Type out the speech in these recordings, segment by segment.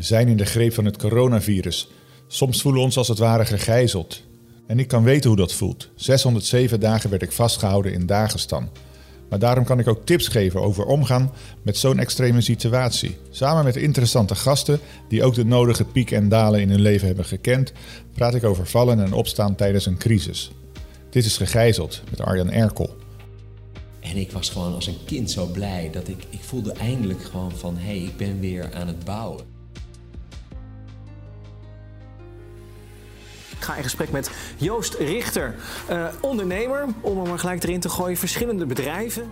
We zijn in de greep van het coronavirus. Soms voelen we ons als het ware gegijzeld. En ik kan weten hoe dat voelt. 607 dagen werd ik vastgehouden in Dagestan. Maar daarom kan ik ook tips geven over omgaan met zo'n extreme situatie. Samen met interessante gasten die ook de nodige pieken en dalen in hun leven hebben gekend, praat ik over vallen en opstaan tijdens een crisis. Dit is Gegijzeld met Arjan Erkel. En ik was gewoon als een kind zo blij dat ik, ik voelde eindelijk gewoon van hé, hey, ik ben weer aan het bouwen. Ik ga in gesprek met Joost Richter, uh, ondernemer, om er maar gelijk erin te gooien, verschillende bedrijven.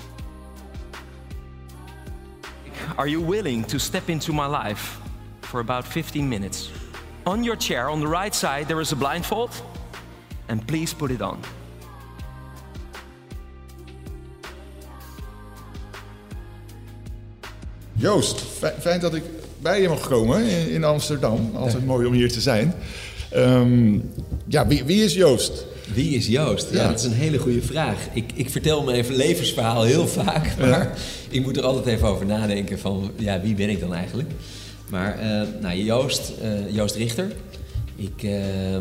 Are you willing to step into my life for about 15 minutes? On your chair, on the right side, there is a blindfold. And please put it on. Joost, fijn dat ik bij je mag komen in Amsterdam. Altijd mooi om hier te zijn. Um, ja, wie, wie, is Joost? Wie is Joost? Ja, dat is een hele goede vraag. Ik, ik vertel mijn levensverhaal heel vaak, maar ik moet er altijd even over nadenken van, ja, wie ben ik dan eigenlijk? Maar uh, nou, Joost, uh, Joost Richter. Ik, uh,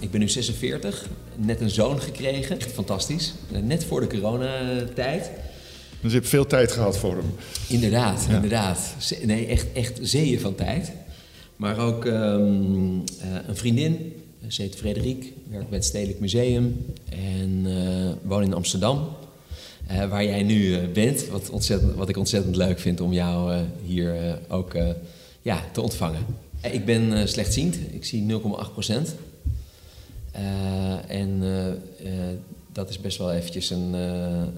ik ben nu 46, net een zoon gekregen. Echt fantastisch. net voor de coronatijd. Dus je hebt veel tijd gehad voor hem. Inderdaad, ja. inderdaad. Nee, echt, echt zeeën van tijd. Maar ook um, uh, een vriendin, ze heet Frederik, werkt bij het Stedelijk Museum en uh, woont in Amsterdam. Uh, waar jij nu bent, wat, ontzettend, wat ik ontzettend leuk vind om jou hier ook ja, te ontvangen. Ik ben slechtziend, ik zie 0,8 procent. en dat is best wel eventjes een,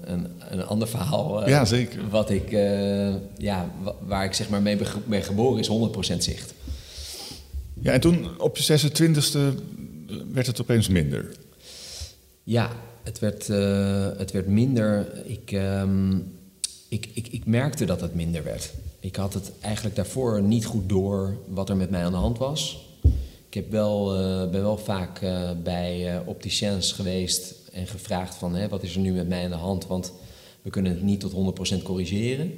een, een ander verhaal. ja, zeker. Wat ik, ja, waar ik zeg maar mee ben geboren is 100% zicht. Ja, en toen op je 26e werd het opeens minder. Ja, het werd, uh, het werd minder. Ik, um, ik, ik, ik merkte dat het minder werd. Ik had het eigenlijk daarvoor niet goed door wat er met mij aan de hand was. Ik heb wel, uh, ben wel vaak uh, bij opticiens geweest en gevraagd van... Hè, wat is er nu met mij aan de hand, want we kunnen het niet tot 100% corrigeren.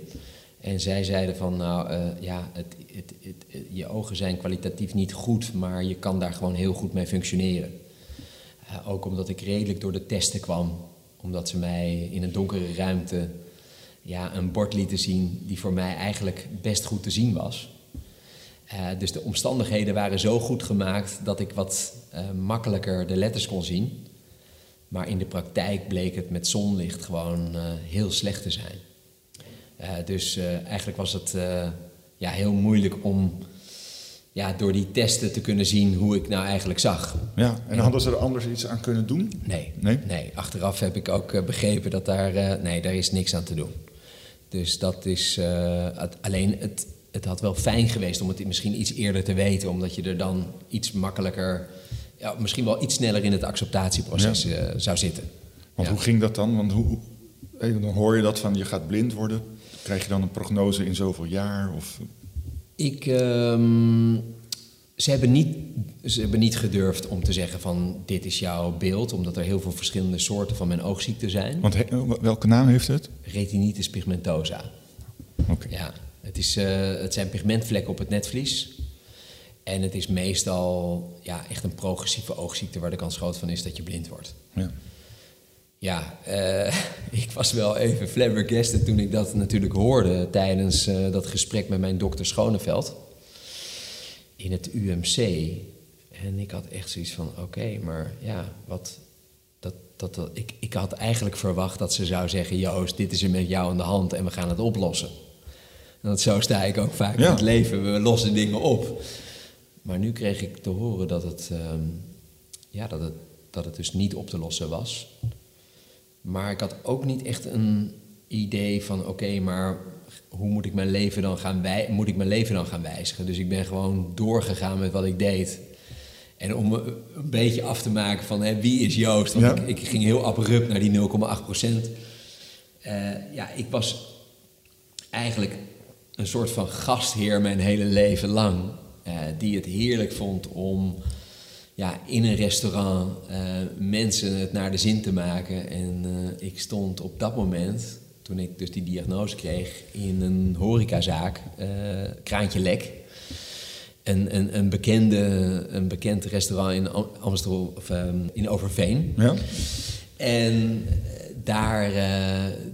En zij zeiden van, nou uh, ja, het, het, het, je ogen zijn kwalitatief niet goed, maar je kan daar gewoon heel goed mee functioneren. Uh, ook omdat ik redelijk door de testen kwam, omdat ze mij in een donkere ruimte ja, een bord lieten zien die voor mij eigenlijk best goed te zien was. Uh, dus de omstandigheden waren zo goed gemaakt dat ik wat makkelijker de letters kon zien. Maar in de praktijk bleek het met zonlicht gewoon heel slecht te zijn. Uh, dus uh, eigenlijk was het uh, ja, heel moeilijk om ja, door die testen te kunnen zien hoe ik nou eigenlijk zag. Ja, en hadden ze er anders iets aan kunnen doen? Nee, nee? nee. achteraf heb ik ook begrepen dat daar, nee, daar is niks aan te doen. Dus dat is het, alleen, het, het had wel fijn geweest om het misschien iets eerder te weten, omdat je er dan iets makkelijker, ja, misschien wel iets sneller in het acceptatieproces ja. zou zitten. Want hoe ging dat dan? Want hoe, dan hoor je dat van je gaat blind worden. Krijg je dan een prognose in zoveel jaar? Of? Ik, um, ze, hebben niet, ze hebben niet gedurfd om te zeggen van dit is jouw beeld, omdat er heel veel verschillende soorten van mijn oogziekte zijn. Want welke naam heeft het? Retinitis pigmentosa. Oké. Ja, het, is, uh, het zijn pigmentvlekken op het netvlies. En het is meestal ja, echt een progressieve oogziekte waar de kans groot van is dat je blind wordt. Ja. Ja, uh, ik was wel even flabbergasted toen ik dat natuurlijk hoorde tijdens uh, dat gesprek met mijn dokter Schoneveld in het UMC. En ik had echt zoiets van: oké, okay, maar ja, wat. Dat, dat, dat, ik, ik had eigenlijk verwacht dat ze zou zeggen: Joost, dit is er met jou aan de hand en we gaan het oplossen. Want zo sta ik ook vaak ja. in het leven, we lossen dingen op. Maar nu kreeg ik te horen dat het, um, ja, dat het, dat het dus niet op te lossen was. Maar ik had ook niet echt een idee van oké, okay, maar hoe moet ik mijn leven dan gaan wij moet ik mijn leven dan gaan wijzigen? Dus ik ben gewoon doorgegaan met wat ik deed. En om een beetje af te maken van hè, wie is Joost? Want Ja. ik, ik ging heel abrupt naar die 0,8 procent. Eh, ja, ik was eigenlijk een soort van gastheer mijn hele leven lang. eh, die het heerlijk vond om ja, in een restaurant eh, mensen het naar de zin te maken. En eh, ik stond op dat moment, toen ik dus die diagnose kreeg, in een horecazaak, eh Kraantje Lek. Een, een, een, bekende, een bekend restaurant in Am- Amsterdam, of, ehm, in Overveen. Ja? En daar,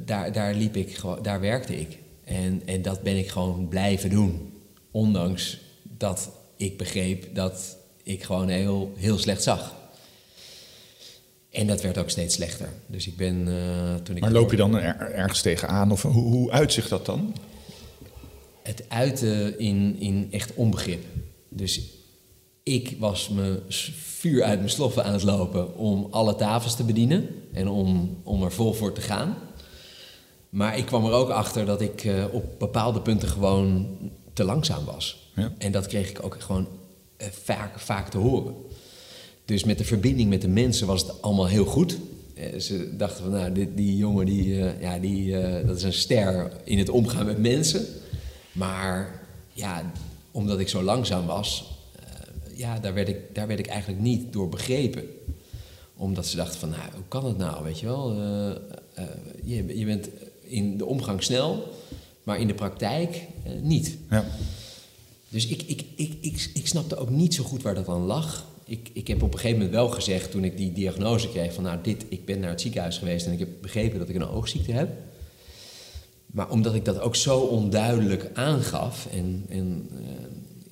daar, daar liep ik daar werkte ik. En, en dat ben ik gewoon blijven doen. Ondanks dat ik begreep dat ik gewoon heel, heel slecht zag. En dat werd ook steeds slechter. Dus ik ben eh, toen ik. Maar loop je dan er, ergens tegenaan? Of hoe, hoe uitzicht dat dan? het uiten in, in echt onbegrip. Dus ik was me vuur uit mijn sloffen aan het lopen om alle tafels te bedienen en om, om er vol voor te gaan. Maar ik kwam er ook achter dat ik eh, op bepaalde punten gewoon te langzaam was. Ja. En dat kreeg ik ook gewoon vaak, vaak te horen. Dus met de verbinding met de mensen was het allemaal heel goed. Eh, ze dachten van, nou, dit, die jongen, die, eh, ja, die, eh, dat is een ster in het omgaan met mensen. Maar ja, omdat ik zo langzaam was, eh, ja, daar werd, ik, daar werd ik eigenlijk niet door begrepen. Omdat ze dachten van, nou, hoe kan het nou, weet je wel? Eh, eh, je, je bent in de omgang snel, maar in de praktijk eh, niet. Ja. Dus ik, ik, ik, ik, ik snapte ook niet zo goed waar dat aan lag. Ik, ik heb op een gegeven moment wel gezegd, toen ik die diagnose kreeg, van nou, dit, ik ben naar het ziekenhuis geweest en ik heb begrepen dat ik een oogziekte heb. Maar omdat ik dat ook zo onduidelijk aangaf en, en eh,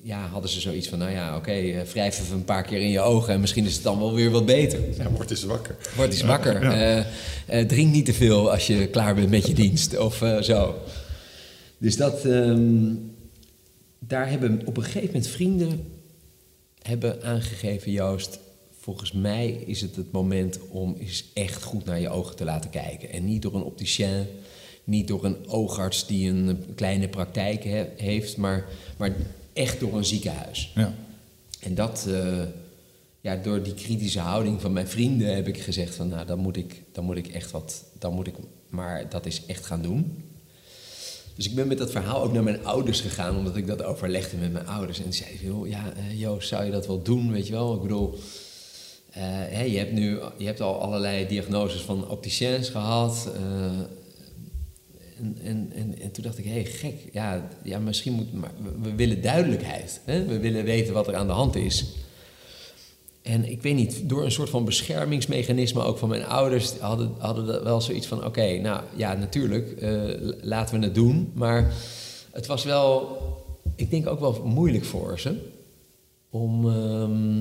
ja, hadden ze zoiets van, nou ja, oké, eh, wrijf even een paar keer in je ogen en misschien is het dan wel weer wat beter. ja, word eens wakker. Word eens wakker. Eh, drink niet te veel als je klaar bent met je dienst of zo. Dus dat, ehm, daar hebben op een gegeven moment vrienden hebben aangegeven, Joost, volgens mij is het het moment om eens echt goed naar je ogen te laten kijken. En niet door een opticien, niet door een oogarts die een kleine praktijk he- heeft, maar, maar echt door een ziekenhuis. Ja. En dat, eh, ja, door die kritische houding van mijn vrienden heb ik gezegd van, nou, dan moet ik, dan moet ik echt wat, dan moet ik maar dat is echt gaan doen. Dus ik ben met dat verhaal ook naar mijn ouders gegaan, omdat ik dat overlegde met mijn ouders. En die zeiden, ja, eh, Joost, zou je dat wel doen, weet je wel? Ik bedoel, eh, je hebt nu je hebt al allerlei diagnoses van opticiens gehad. eh, en, en, en, en toen dacht ik, hé, hey, gek. Ja, ja, misschien moet... Maar we, we willen duidelijkheid. Hè? We willen weten wat er aan de hand is. En ik weet niet, door een soort van beschermingsmechanisme ook van mijn ouders... hadden, hadden wel zoiets van, oké, nou ja, natuurlijk, eh, laten we het doen. Maar het was wel, ik denk ook wel moeilijk voor ze... om, ehm,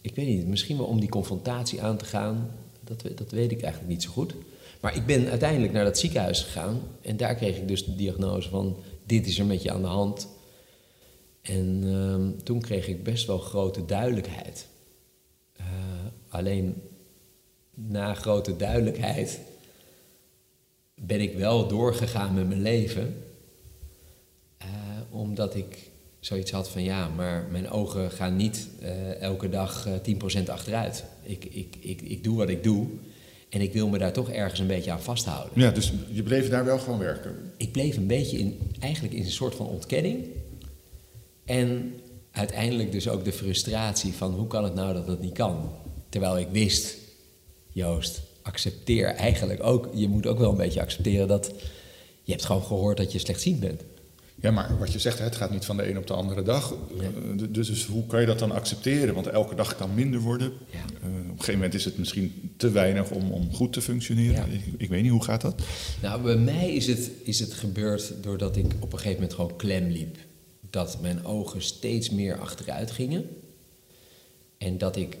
ik weet niet, misschien wel om die confrontatie aan te gaan. Dat, dat weet ik eigenlijk niet zo goed. Maar ik ben uiteindelijk naar dat ziekenhuis gegaan... en daar kreeg ik dus de diagnose van, dit is er met je aan de hand... En ehm, toen kreeg ik best wel grote duidelijkheid. Eh, alleen na grote duidelijkheid ben ik wel doorgegaan met mijn leven. Eh, omdat ik zoiets had van ja, maar mijn ogen gaan niet eh, elke dag eh 10% achteruit. Ik, ik, ik, ik doe wat ik doe en ik wil me daar toch ergens een beetje aan vasthouden. ja, dus je bleef daar wel gewoon werken. Ik bleef een beetje in, eigenlijk in een soort van ontkenning. En uiteindelijk dus ook de frustratie van hoe kan het nou dat het niet kan? Terwijl ik wist, Joost, accepteer eigenlijk ook, je moet ook wel een beetje accepteren dat je hebt gewoon gehoord dat je slechtziend bent. Ja, maar wat je zegt, het gaat niet van de een op de andere dag. Eh, Dus, dus hoe kan je dat dan accepteren? Want elke dag kan minder worden. Ja. Eh, op een gegeven moment is het misschien te weinig om, om goed te functioneren. Ja. Ik, ik weet niet, hoe gaat dat? Nou, bij mij is het, is het gebeurd doordat ik op een gegeven moment gewoon klem liep. Dat mijn ogen steeds meer achteruit gingen. En dat ik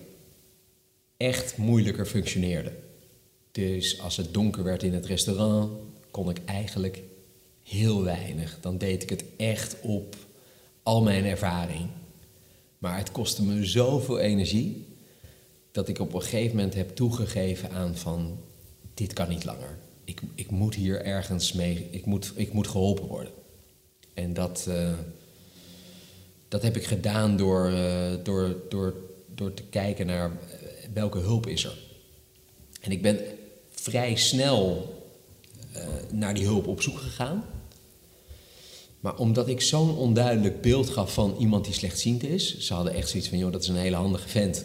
echt moeilijker functioneerde. Dus als het donker werd in het restaurant, kon ik eigenlijk heel weinig. Dan deed ik het echt op al mijn ervaring. Maar het kostte me zoveel energie dat ik op een gegeven moment heb toegegeven aan van dit kan niet langer. Ik, ik moet hier ergens mee, ik moet, ik moet geholpen worden. En dat, eh, dat heb ik gedaan door, eh, door, door, door te kijken naar welke hulp is er. En ik ben vrij snel eh, naar die hulp op zoek gegaan. Maar omdat ik zo'n onduidelijk beeld gaf van iemand die slechtziend is, ze hadden echt zoiets van, joh, dat is een hele handige vent.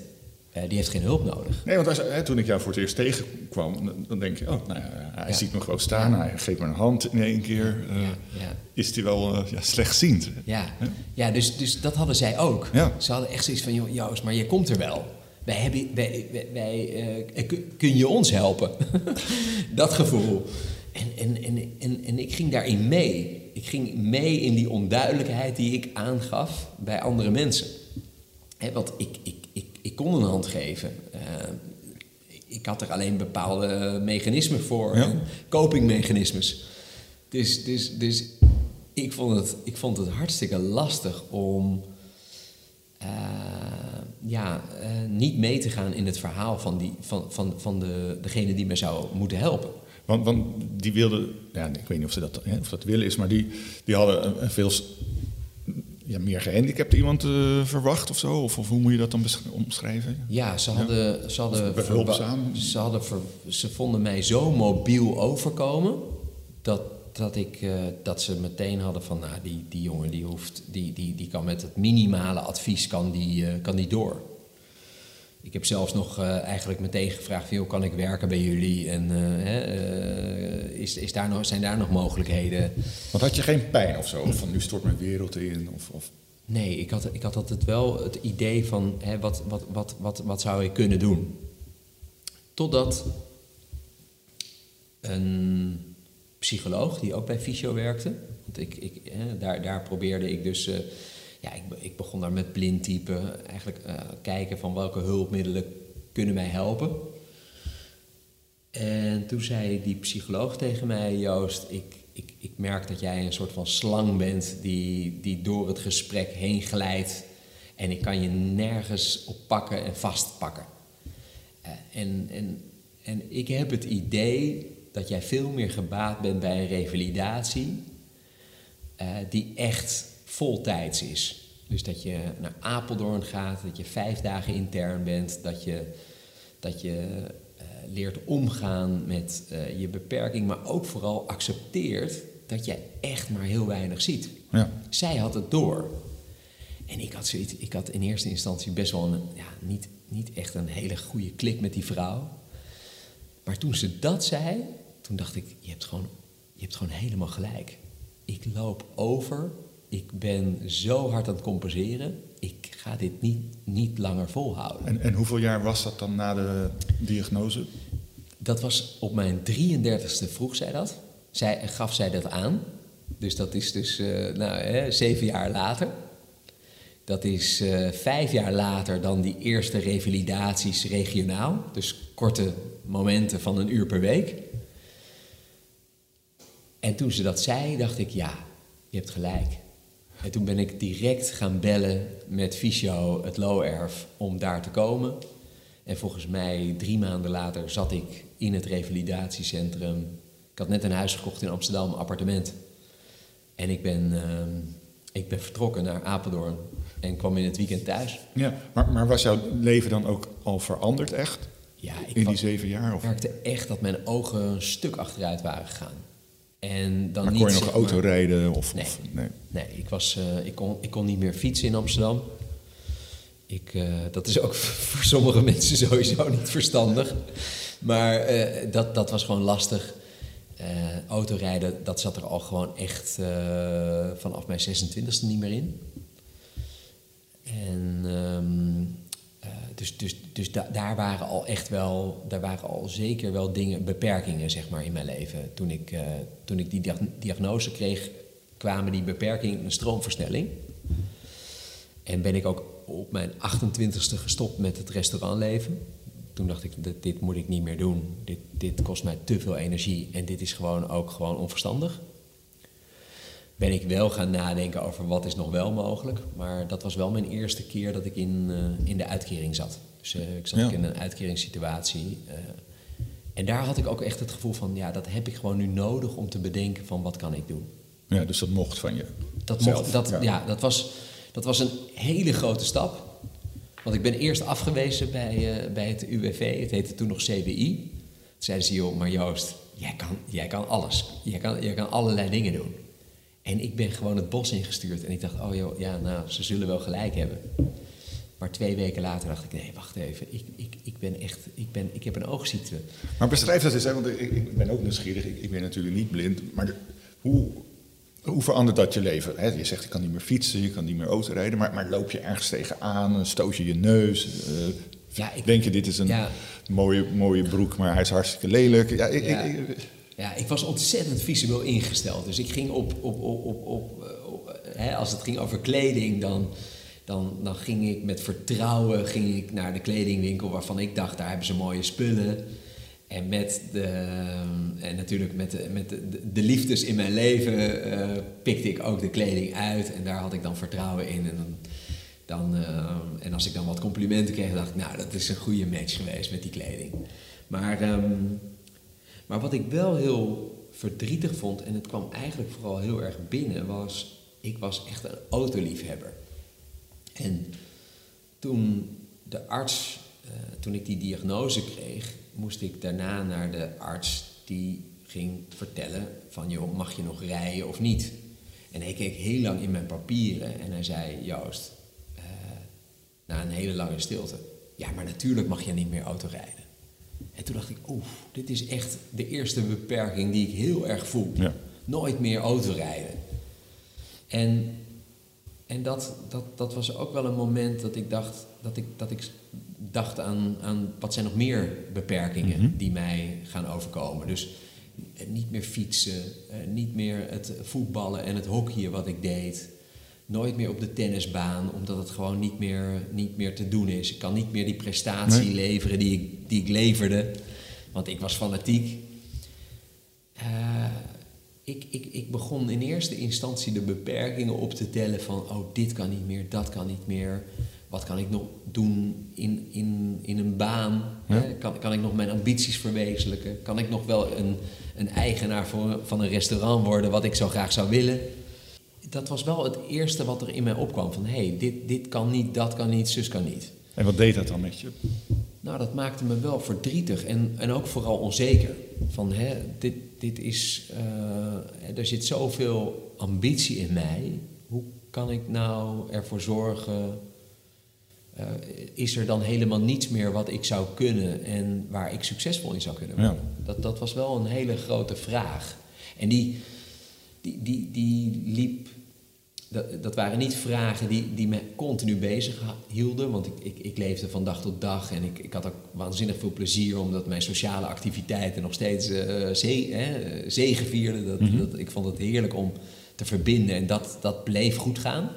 Eh, die heeft geen hulp nodig. Nee, want als, hè, toen ik jou voor het eerst tegenkwam, dan- denk je, oh, nou ja, hij Ja. ziet me gewoon staan, hij geeft me een hand in één keer. eh, Ja. Is hij wel ja, slechtziend? Ja, ja dus, dus dat hadden zij ook. Ze hadden echt zoiets van, joh, Joost, maar je komt er wel. Wij hebben, wij, wij, wij, eh, kun- kun je ons helpen? dat gevoel. En, en, en, en, en ik ging daarin mee. Ik ging mee in die onduidelijkheid die ik aangaf bij andere mensen. Hè, want ik, ik, ik, ik kon een hand geven. Eh, ik had er alleen bepaalde mechanismen voor. Ja. Copingmechanismes. Dus, dus, dus ik, vond het, ik vond het hartstikke lastig om eh, ja, eh, niet mee te gaan in het verhaal van, die, van, van, van de, degene die me zou moeten helpen. Want, want die wilden, ja, ik weet niet of, ze dat, hè, of dat willen is, maar die, die hadden een, een veel ja, meer gehandicapte iemand eh, verwacht of zo? Of, of hoe moet je dat dan omschrijven? Ja, ze hadden. Ze, hadden Of behulpzaam. Ze, hadden ze vonden mij zo mobiel overkomen. dat, dat, ik, eh, dat ze meteen hadden van. Nou, die, die jongen die hoeft. Die, die, die kan met het minimale advies kan die, eh, kan die door. Ik heb zelfs nog eh, eigenlijk meteen gevraagd: van, joh, kan ik werken bij jullie? En hè, is, is daar nog, zijn daar nog mogelijkheden? Want had je geen pijn of zo? Van nu stort mijn wereld in? Of, of... Nee, ik had, ik had altijd wel het idee van hè, wat, wat, wat, wat, wat zou ik kunnen doen. Totdat een psycholoog die ook bij Fysio werkte, want ik, ik, daar, daar probeerde ik dus, eh, ja, ik, ik begon daar met blindtypen, eigenlijk eh, kijken van welke hulpmiddelen kunnen mij helpen. En toen zei die psycholoog tegen mij, Joost, ik, ik, ik merk dat jij een soort van slang bent die, die door het gesprek heen glijdt. En ik kan je nergens op pakken en vastpakken. Eh, en, en, en ik heb het idee dat jij veel meer gebaat bent bij een revalidatie eh, die echt voltijds is. Dus dat je naar Apeldoorn gaat, dat je vijf dagen intern bent, dat je, dat je eh, leert omgaan met eh, je beperking, maar ook vooral accepteert dat jij echt maar heel weinig ziet. Ja. Zij had het door. En ik had, zoiets, ik had in eerste instantie best wel een, ja, niet, niet echt een hele goede klik met die vrouw. Maar toen ze dat zei, toen dacht ik, je hebt gewoon, je hebt gewoon helemaal gelijk. Ik loop over, ik ben zo hard aan het compenseren, ik ga dit niet, niet langer volhouden. En, en hoeveel jaar was dat dan na de diagnose? Dat was op mijn 33ste vroeg zij dat. Zij, gaf zij dat aan. Dus dat is dus eh, nou, hè, zeven jaar later. Dat is eh, vijf jaar later dan die eerste revalidaties regionaal. Dus korte momenten van een uur per week. En toen ze dat zei, dacht ik, ja, je hebt gelijk. En toen ben ik direct gaan bellen met Fysio, het Low Erf, om daar te komen. En volgens mij drie maanden later zat ik in het revalidatiecentrum. Ik had net een huis gekocht in Amsterdam, een appartement. En ik ben, ehm, ik ben vertrokken naar Apeldoorn en kwam in het weekend thuis. Ja, maar, maar was jouw leven dan ook al veranderd echt? Ja, ik In die zeven jaar? Of? merkte echt dat mijn ogen een stuk achteruit waren gegaan. En dan Maar kon je nog auto maar- rijden? Of, Nee. of- nee. Nee, ik, was, eh, ik, kon, ik kon niet meer fietsen in Amsterdam. Ik, eh, dat is ook voor sommige mensen sowieso niet verstandig. Maar eh, dat, dat was gewoon lastig. Autorijden, dat zat er al gewoon echt vanaf mijn 26e niet meer in. En ehm, eh, dus, dus, dus da- daar waren al echt wel, daar waren al zeker wel dingen, beperkingen zeg maar in mijn leven. Toen ik, eh, toen ik die diag- diagnose kreeg, kwamen die beperkingen een stroomversnelling. En ben ik ook op mijn 28ste gestopt met het restaurantleven. Toen dacht ik, dit, dit moet ik niet meer doen. Dit, dit kost mij te veel energie en dit is gewoon ook gewoon onverstandig. Ben ik wel gaan nadenken over wat is nog wel mogelijk. Maar dat was wel mijn eerste keer dat ik in, eh, in de uitkering zat. Dus eh, ik zat Ja. in een uitkeringssituatie. eh, en daar had ik ook echt het gevoel van, ja, dat heb ik gewoon nu nodig om te bedenken van wat kan ik doen. Ja, dus dat mocht van je. Dat, Zelf, mocht, dat, ja. ja. dat, was, dat was een hele grote stap. Want ik ben eerst afgewezen bij, bij het UWV, het heette toen nog CBI. Toen zeiden ze, joh, maar Joost, jij kan, jij kan alles. Jij kan, jij kan allerlei dingen doen. En ik ben gewoon het bos ingestuurd. En ik dacht, oh joh, ja, nou, ze zullen wel gelijk hebben. Maar twee weken later dacht ik, nee, wacht even. Ik, ik, ik ben echt, ik, ben, ik heb een oogziekte. Maar beschrijf dat eens, hè, want ik, ik ben ook nieuwsgierig. Ik, ik ben natuurlijk niet blind. Maar de, hoe, hoe verandert dat je leven? Hè? Je zegt, je kan niet meer fietsen, je kan niet meer autorijden. Maar, maar loop je ergens tegenaan, stoot je je neus? Uh, ja, ik, denk je, dit is een ja, mooie, mooie broek, maar hij is hartstikke lelijk. Ja, ik, ja. Ik, ja, ik was ontzettend visueel ingesteld. Dus ik ging op, op, op, op, op, op hè, als het ging over kleding, dan, dan, dan ging ik met vertrouwen ging ik naar de kledingwinkel waarvan ik dacht, daar hebben ze mooie spullen. En, met de, en natuurlijk met, de, met de, de liefdes in mijn leven uh, pikte ik ook de kleding uit. En daar had ik dan vertrouwen in. En, dan, dan, en als ik dan wat complimenten kreeg, dacht ik, nou, dat is een goede match geweest met die kleding. Maar um, maar wat ik wel heel verdrietig vond, en het kwam eigenlijk vooral heel erg binnen, was ik was echt een autoliefhebber. En toen de arts, uh, toen ik die diagnose kreeg, moest ik daarna naar de arts die ging vertellen van joh, mag je nog rijden of niet? En hij keek heel lang in mijn papieren en hij zei, Joost, uh, na een hele lange stilte, ja, maar natuurlijk mag je niet meer auto rijden. En toen dacht ik, oeh, dit is echt de eerste beperking die ik heel erg voel. Ja. Nooit meer autorijden. En, en dat, dat, dat was ook wel een moment dat ik dacht, dat ik, dat ik dacht aan, aan wat zijn nog meer beperkingen mhm. die mij gaan overkomen. Dus eh, niet meer fietsen, eh, niet meer het voetballen en het hockeyen wat ik deed nooit meer op de tennisbaan, omdat het gewoon niet meer, niet meer te doen is. Ik kan niet meer die prestatie leveren die ik, die ik leverde, want ik was fanatiek. Uh, ik, ik, ik begon in eerste instantie de beperkingen op te tellen van, oh, dit kan niet meer, dat kan niet meer. Wat kan ik nog doen in, in, in een baan? Kan, kan ik nog mijn ambities verwezenlijken? Kan ik nog wel een, een eigenaar voor, van een restaurant worden, wat ik zo graag zou willen? Dat was wel het eerste wat er in mij opkwam. Van hé, hey, dit, dit kan niet, dat kan niet, zus kan niet. En wat deed dat dan met je? Nou, dat maakte me wel verdrietig en, en ook vooral onzeker. Van hè, dit, dit is, uh, er zit zoveel ambitie in mij. Hoe kan ik nou ervoor zorgen? Uh, is er dan helemaal niets meer wat ik zou kunnen en waar ik succesvol in zou kunnen worden? Ja. Dat, dat was wel een hele grote vraag. En die, die, die, die liep dat, dat, waren niet vragen die, die me continu bezig hielden. Want ik, ik, ik, leefde van dag tot dag en ik, ik had ook waanzinnig veel plezier omdat mijn sociale activiteiten nog steeds uh, zee, hè, zegevierden. Dat, mhm. dat, ik vond het heerlijk om te verbinden en dat, dat bleef goed gaan.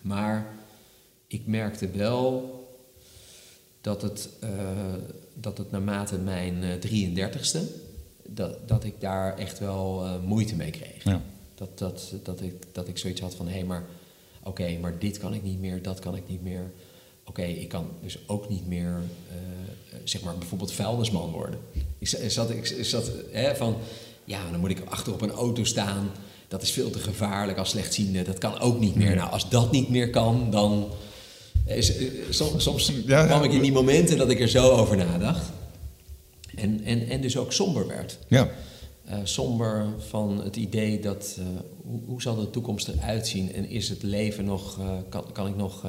Maar ik merkte wel dat het, uh, dat het naarmate mijn 33ste, dat, dat ik daar echt wel moeite mee kreeg. Ja. Dat, dat, dat, ik, dat ik zoiets had van, hé, hey, maar oké, maar dit kan ik niet meer, dat kan ik niet meer. Oké, ik kan dus ook niet meer, uh, zeg maar, bijvoorbeeld vuilnisman worden. Ik zat, ik zat hè, van, ja, dan moet ik achter op een auto staan. Dat is veel te gevaarlijk als slechtziende. Dat kan ook niet meer. Nou, als dat niet meer kan, dan... Is, eh, soms, soms kwam ik in die momenten dat ik er zo over nadacht. En, en, en dus ook somber werd. Ja uh, somber van het idee dat uh, hoe, hoe, zal de toekomst eruit zien en is het leven nog, uh, kan, kan, ik nog,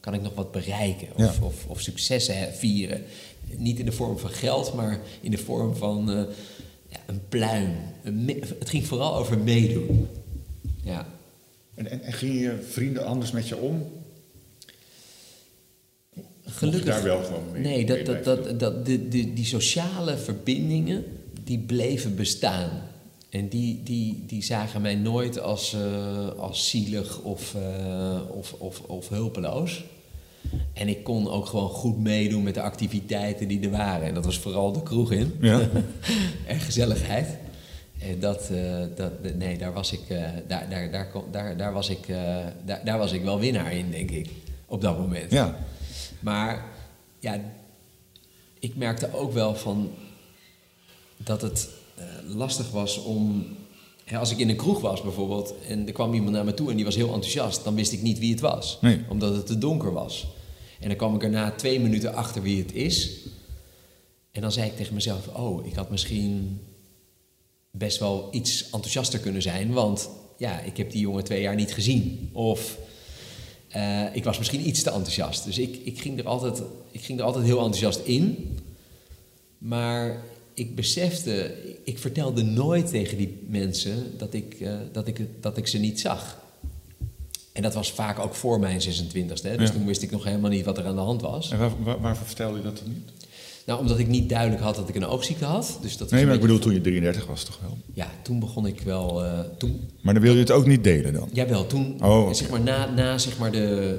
kan ik nog wat bereiken of, ja. of, of, successen vieren? Niet in de vorm van geld, maar in de vorm van ja, een pluim. Een het ging vooral over meedoen. Ja. En, en, en gingen je vrienden anders met je om? Gelukkig. daar wel gewoon mee? Nee, dat, dat, dat, dat, die, die, die sociale verbindingen die bleven bestaan. En die, die, die zagen mij nooit als, uh, als zielig of, uh, of, of, of hulpeloos. En ik kon ook gewoon goed meedoen met de activiteiten die er waren. En dat was vooral de kroeg in. Ja. en gezelligheid. En dat, uh, dat, nee, daar was ik, daar, daar, daar, daar, daar, was ik, daar, daar was ik wel winnaar in, denk ik. Op dat moment. Ja. Maar ja, ik merkte ook wel van dat het uh, lastig was om. als ik in een kroeg was bijvoorbeeld en er kwam iemand naar me toe en die was heel enthousiast, dan wist ik niet wie het was, nee. omdat het te donker was. En dan kwam ik er na twee minuten achter wie het is. En dan zei ik tegen mezelf: Oh, ik had misschien best wel iets enthousiaster kunnen zijn, want ja, ik heb die jongen twee jaar niet gezien. Of eh, ik was misschien iets te enthousiast. Dus ik, ik, ging er altijd, ik ging er altijd heel enthousiast in. Maar ik besefte, ik vertelde nooit tegen die mensen dat ik, uh, dat ik, dat ik ze niet zag. En dat was vaak ook voor mijn 26e. Hè? Dus Ja. toen wist ik nog helemaal niet wat er aan de hand was. En waar, waar- waarvoor vertelde je dat dan niet? Nou, omdat ik niet duidelijk had dat ik een oogziekte had. Dus dat Nee, maar ik bedoel toen je 33 was toch wel? Ja, toen begon ik wel... eh, toen, Maar dan wil je het ook niet delen dan? Jawel, toen, Oh, zeg maar, na, na zeg maar de,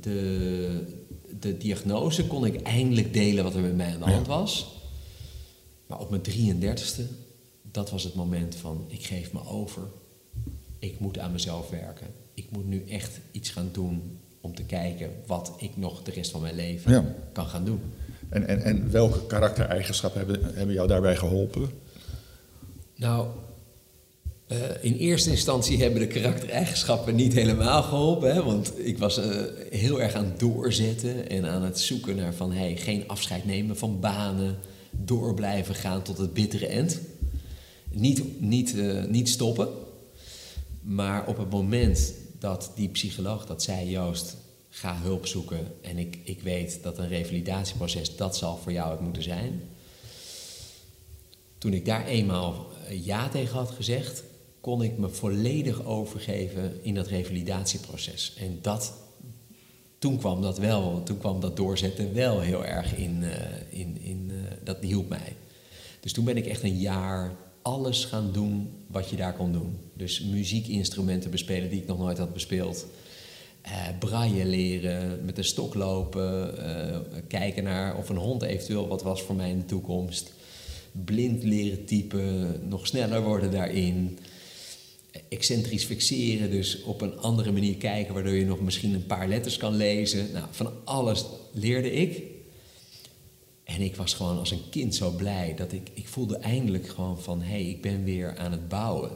de, de diagnose kon ik eindelijk delen wat er met mij aan de hand was. Maar op mijn 33ste, dat was het moment van, ik geef me over. Ik moet aan mezelf werken. Ik moet nu echt iets gaan doen om te kijken wat ik nog de rest van mijn leven Ja. kan gaan doen. En, en, en welke karaktereigenschappen hebben, hebben jou daarbij geholpen? Nou, eh, in eerste instantie hebben de karaktereigenschappen niet helemaal geholpen. Hè? Want ik was eh, heel erg aan het doorzetten en aan het zoeken naar van... Hey, geen afscheid nemen van banen, door blijven gaan tot het bittere eind. Niet, niet, eh, niet stoppen. Maar op het moment dat die psycholoog dat zei... Joost, ga hulp zoeken en ik, ik weet dat een revalidatieproces... dat zal voor jou het moeten zijn... Toen ik daar eenmaal eh, ja tegen had gezegd, kon ik me volledig overgeven in dat revalidatieproces. En dat, toen kwam dat wel, toen kwam dat doorzetten wel heel erg in, eh, in, in eh, dat hielp mij. Dus toen ben ik echt een jaar alles gaan doen wat je daar kon doen. Dus muziekinstrumenten bespelen die ik nog nooit had bespeeld. Eh braille leren, met een stok lopen, kijken naar of een hond eventueel wat was voor mij in de toekomst. Blind leren typen, nog sneller worden daarin. Excentrisch fixeren, dus op een andere manier kijken, waardoor je nog misschien een paar letters kan lezen. Nou, van alles leerde ik. En ik was gewoon als een kind zo blij dat ik, ik voelde eindelijk gewoon van hé, hey, ik ben weer aan het bouwen.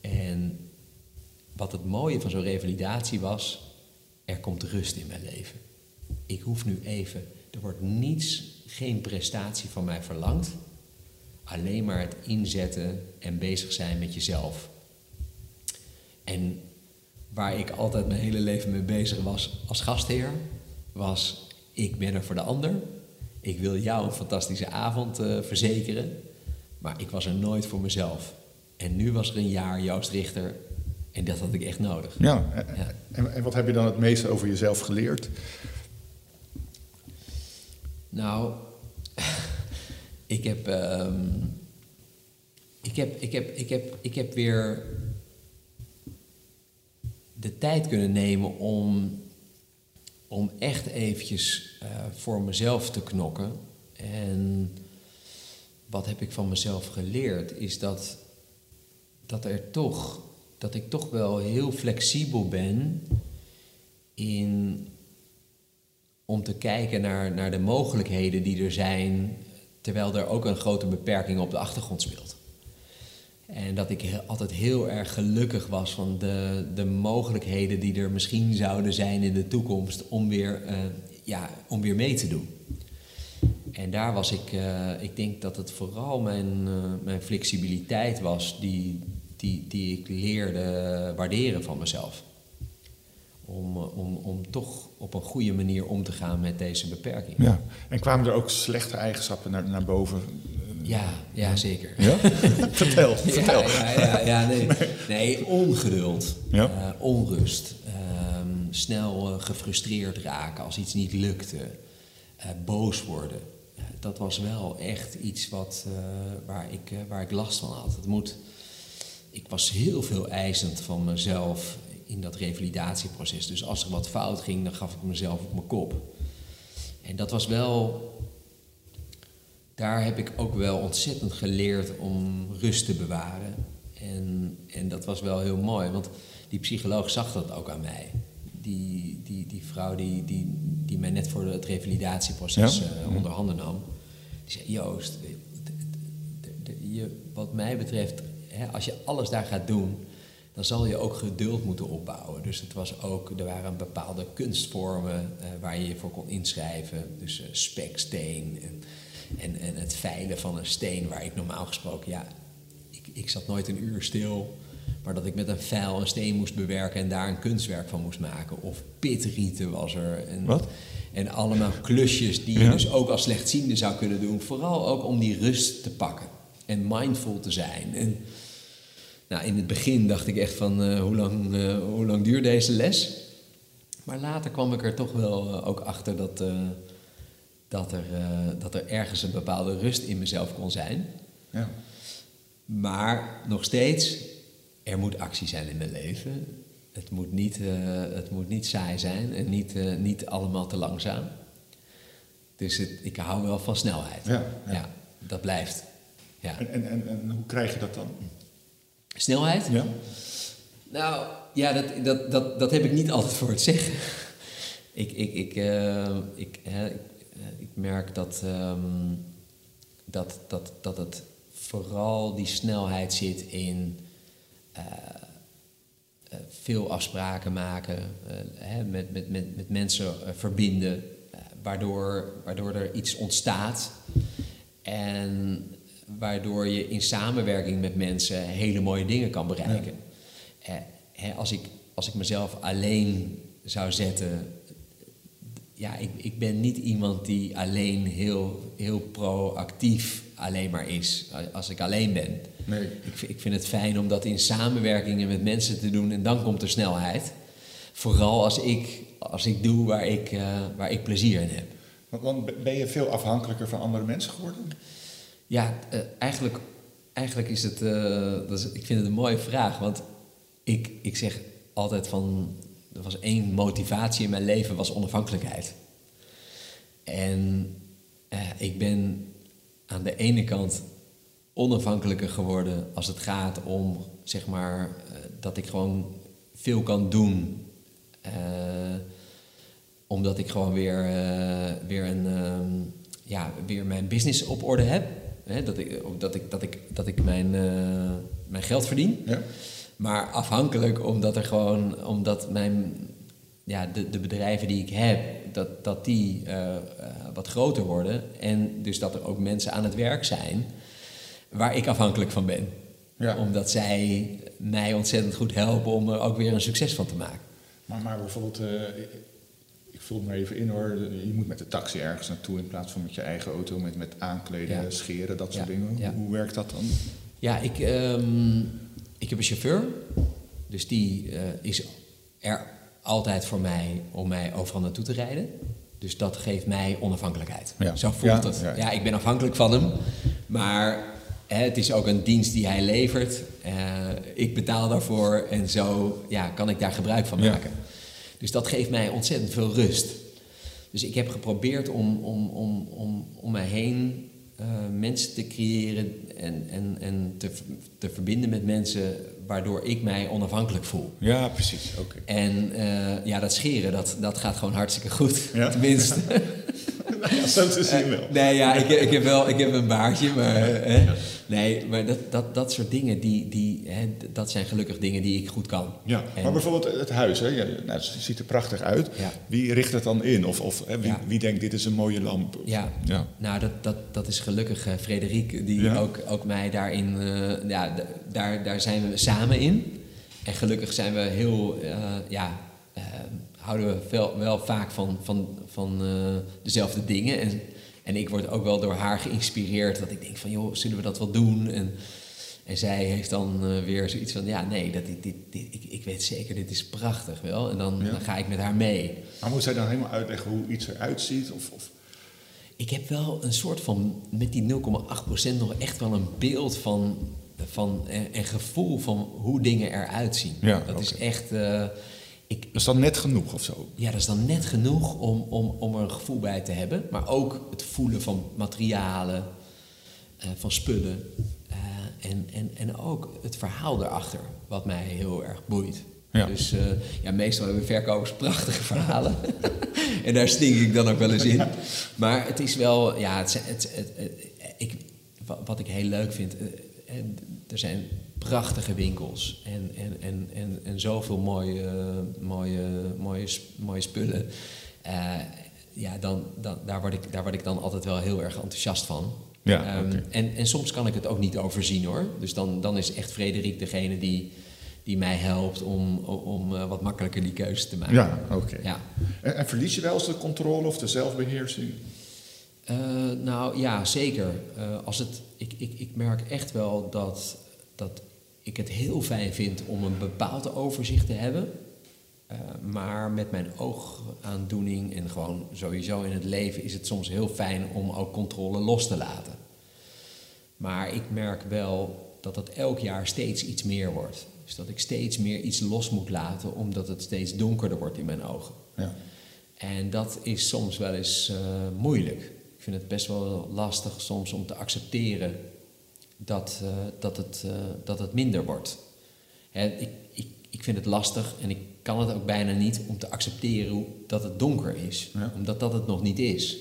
En wat het mooie van zo'n revalidatie was, er komt rust in mijn leven. Ik hoef nu even, er wordt niets, geen prestatie van mij verlangd. Alleen maar het inzetten en bezig zijn met jezelf. En waar ik altijd mijn hele leven mee bezig was als gastheer, was ik ben er voor de ander. Ik wil jou een fantastische avond eh, verzekeren, maar ik was er nooit voor mezelf. En nu was er een jaar Joost Richter en dat had ik echt nodig. Ja. En, Ja. en, en wat heb je dan het meeste over jezelf geleerd? Nou, ik heb, ehm, ik heb, ik heb, ik heb, ik heb weer de tijd kunnen nemen om, om echt eventjes eh, voor mezelf te knokken. En wat heb ik van mezelf geleerd, is dat, dat er toch, dat ik toch wel heel flexibel ben in om te kijken naar, naar de mogelijkheden die er zijn, terwijl er ook een grote beperking op de achtergrond speelt. En dat ik altijd heel erg gelukkig was van de, de mogelijkheden die er misschien zouden zijn in de toekomst om weer, eh, ja, om weer mee te doen. En daar was ik, eh, ik denk dat het vooral mijn, eh, mijn flexibiliteit was die, die, die ik leerde waarderen van mezelf. Om, om, om toch op een goede manier om te gaan met deze beperking. Ja. En kwamen er ook slechte eigenschappen naar, naar boven? Ja, ja zeker. Ja? vertel, vertel. Ja, ja, ja, nee. nee, ongeduld, Ja. eh, onrust, ehm, snel eh, gefrustreerd raken als iets niet lukte, eh, boos worden. Dat was wel echt iets wat, waar, ik, waar ik last van had. Het moet, ik was heel veel eisend van mezelf in dat revalidatieproces. Dus als er wat fout ging, dan gaf ik mezelf op mijn kop. En dat was wel daar heb ik ook wel ontzettend geleerd om rust te bewaren. En, en dat was wel heel mooi, want die psycholoog zag dat ook aan mij. Die, die, die vrouw die, die, die mij net voor het revalidatieproces Ja? eh, onder handen nam, die zei: Joost, je, wat mij betreft, hè, als je alles daar gaat doen, dan zal je ook geduld moeten opbouwen. Dus het was ook, er waren bepaalde kunstvormen eh, waar je je voor kon inschrijven. Dus eh, speksteen en, en, en het veilen van een steen, waar ik normaal gesproken, ja, ik, ik zat nooit een uur stil. Maar dat ik met een vijl een steen moest bewerken en daar een kunstwerk van moest maken. Of pitrieten was er. En, Wat? En allemaal klusjes die je Ja. dus ook als slechtziende zou kunnen doen. Vooral ook om die rust te pakken. En mindful te zijn. En nou, in het begin dacht ik echt van eh, hoe, lang, eh, hoe lang duurt deze les? Maar later kwam ik er toch wel eh, ook achter dat, dat, er, eh, dat er ergens een bepaalde rust in mezelf kon zijn. Ja. Maar nog steeds, er moet actie zijn in mijn leven. Het moet niet, eh, het moet niet saai zijn en niet, eh, niet allemaal te langzaam. Dus het, ik hou wel van snelheid. Ja, ja. dat blijft. Ja. En, en, en, en hoe krijg je dat dan? Snelheid? Ja. Nou, ja, dat, dat, dat, dat heb ik niet altijd voor het zeggen. ik, ik, ik, ik, hè, ik, ik merk dat, ehm, dat, dat, dat het vooral die snelheid zit in eh, eh, veel afspraken maken, eh, hè, met, met, met, met mensen eh, verbinden, eh, waardoor, waardoor er iets ontstaat. En waardoor je in samenwerking met mensen hele mooie dingen kan bereiken. Eh, hè, als, ik, als ik mezelf alleen zou zetten. Ja, ik, ik ben niet iemand die alleen heel, heel proactief alleen maar is. Als ik alleen ben. Nee. Ik, vind- ik vind het fijn om dat in samenwerkingen met mensen te doen en dan komt er snelheid. Vooral als ik, als ik doe waar ik, eh, waar ik plezier in heb. Want, want ben je veel afhankelijker van andere mensen geworden? Ja, eh, eigenlijk, eigenlijk is het. eh, dat is, ik vind het een mooie vraag. Want ik, ik zeg altijd van. Er was één motivatie in mijn leven, was onafhankelijkheid. En eh, ik ben aan de ene kant onafhankelijker geworden als het gaat om, zeg maar, eh, dat ik gewoon veel kan doen. eh, omdat ik gewoon weer, eh, weer, een, ehm, ja, weer mijn business op orde heb. Dat, ik, dat, ik, dat, ik, dat ik mijn, mijn geld verdien. Ja. Maar afhankelijk omdat er gewoon, omdat mijn, ja, de, de bedrijven die ik heb, dat, dat die eh, eh, wat groter worden. En dus dat er ook mensen aan het werk zijn waar ik afhankelijk van ben. Ja. Omdat zij mij ontzettend goed helpen om er ook weer een succes van te maken. Maar, maar bijvoorbeeld, eh, ik- vul het maar even in hoor. Je moet met de taxi ergens naartoe in plaats van met je eigen auto, met, met aankleden, Ja. scheren, dat soort Ja, dingen. Hoe werkt dat dan? Ja, ik, ehm, ik heb een chauffeur. Dus die eh, is er altijd voor mij om mij overal naartoe te rijden. Dus dat geeft mij onafhankelijkheid. Ja. Zo voelt Ja, het. ja, ik ben afhankelijk van hem. Maar hè, het is ook een dienst die hij levert. Eh, ik betaal daarvoor en zo ja, kan ik daar gebruik van maken. Dus dat geeft mij ontzettend veel rust. Dus ik heb geprobeerd om, om, om, om, om mij heen eh, mensen te creëren en, en, en te, te verbinden met mensen waardoor ik mij onafhankelijk voel. Ja, precies. Oké. En eh, ja, dat scheren, dat, dat gaat gewoon hartstikke goed. Ja? Tenminste. Ja, zo te zien wel. Nee, ja, ik, ik, heb wel ik heb een baardje, maar, nee, maar dat, dat, dat soort dingen, die, die, hè, dat zijn gelukkig dingen die ik goed kan. Ja, En- maar bijvoorbeeld het huis, hè? Ja, nou, het ziet er prachtig uit. Ja. Wie richt het dan in? Of, of hè, wie, Ja. wie denkt dit is een mooie lamp? Ja, ja. nou dat, dat, dat is gelukkig eh Frederik, die ook, ook mij daarin, eh, ja, daar, daar zijn we samen in. En gelukkig zijn we heel, eh, ja, houden we wel, wel vaak van, van, van dezelfde dingen. En, en ik word ook wel door haar geïnspireerd, dat ik denk van, joh, zullen we dat wel doen? En, en zij heeft dan eh, weer zoiets van, ja, nee, dat, dit, dit, dit, ik, ik weet zeker, dit is prachtig wel. En dan, Ja. dan ga ik met haar mee. Maar moet zij dan helemaal uitleggen hoe iets eruit ziet? Of, of... Ik heb wel een soort van, met die 0,8% nog echt wel een beeld van, van en, en gevoel van hoe dingen eruit zien. Ja, dat is echt, eh, ik, Dat is dan net genoeg of zo? ja, dat is dan net genoeg om, om, om er een gevoel bij te hebben. Maar ook het voelen van materialen, eh, van spullen. eh, en, en, en ook het verhaal erachter, wat mij heel erg boeit. Ja. Dus eh, ja, meestal hebben verkopers prachtige verhalen. en daar stink ik dan ook wel eens in. Maar het is wel, ja, het, het, het, ik, wa- wat ik heel leuk vind. er zijn prachtige winkels en, en, en, en, en zoveel mooie, mooie, mooie, mooie spullen. Uh, ja, dan, dan, daar, word ik, daar word ik dan altijd wel heel erg enthousiast van. Ja, um, okay. en, en soms kan ik het ook niet overzien hoor. Dus dan, dan is echt Frederik degene die, die mij helpt om, om uh, wat makkelijker die keuze te maken. Ja, oké. Okay. Ja. En, en, verlies je wel eens de controle of de zelfbeheersing? Uh, nou ja, zeker. Uh, als het, ik, ik, ik merk echt wel dat, dat ik het heel fijn vind om een bepaald overzicht te hebben. Uh, maar met mijn oogaandoening en gewoon sowieso in het leven is het soms heel fijn om ook controle los te laten. Maar ik merk wel dat het elk jaar steeds iets meer wordt. Dus dat ik steeds meer iets los moet laten omdat het steeds donkerder wordt in mijn ogen. Ja. En dat is soms wel eens uh, moeilijk. Ik vind het best wel lastig soms om te accepteren dat, uh, dat, het, uh, dat het minder wordt. Hè, ik, ik, ik vind het lastig en ik kan het ook bijna niet om te accepteren dat het donker is. Ja. Omdat dat het nog niet is.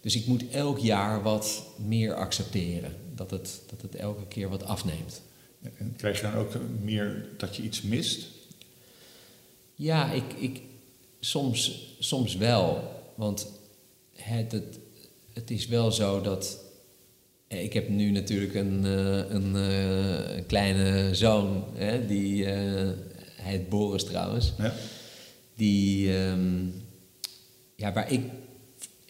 Dus ik moet elk jaar wat meer accepteren. Dat het, dat het elke keer wat afneemt. En krijg je dan ook meer dat je iets mist? Ja, ik, ik, soms, soms wel. Want het, het, het is wel zo dat. Eh, Ik heb nu natuurlijk een, een, uh, een kleine zoon, hè, die uh, hij heet Boris trouwens. Ja. Die, um, ja, waar ik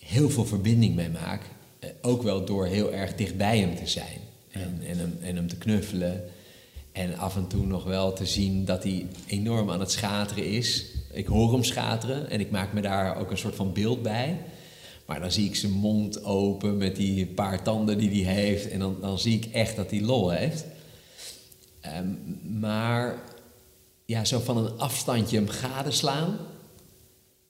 heel veel verbinding mee maak. eh, Ook wel door heel erg dicht bij hem te zijn. En, en, hem, en hem te knuffelen. En af en toe nog wel te zien dat hij enorm aan het schateren is. Ik hoor hem schateren en ik maak me daar ook een soort van beeld bij. Maar dan zie ik zijn mond open met die paar tanden die hij heeft. En dan, dan zie ik echt dat hij lol heeft. Um, maar ja, zo van een afstandje hem gadeslaan,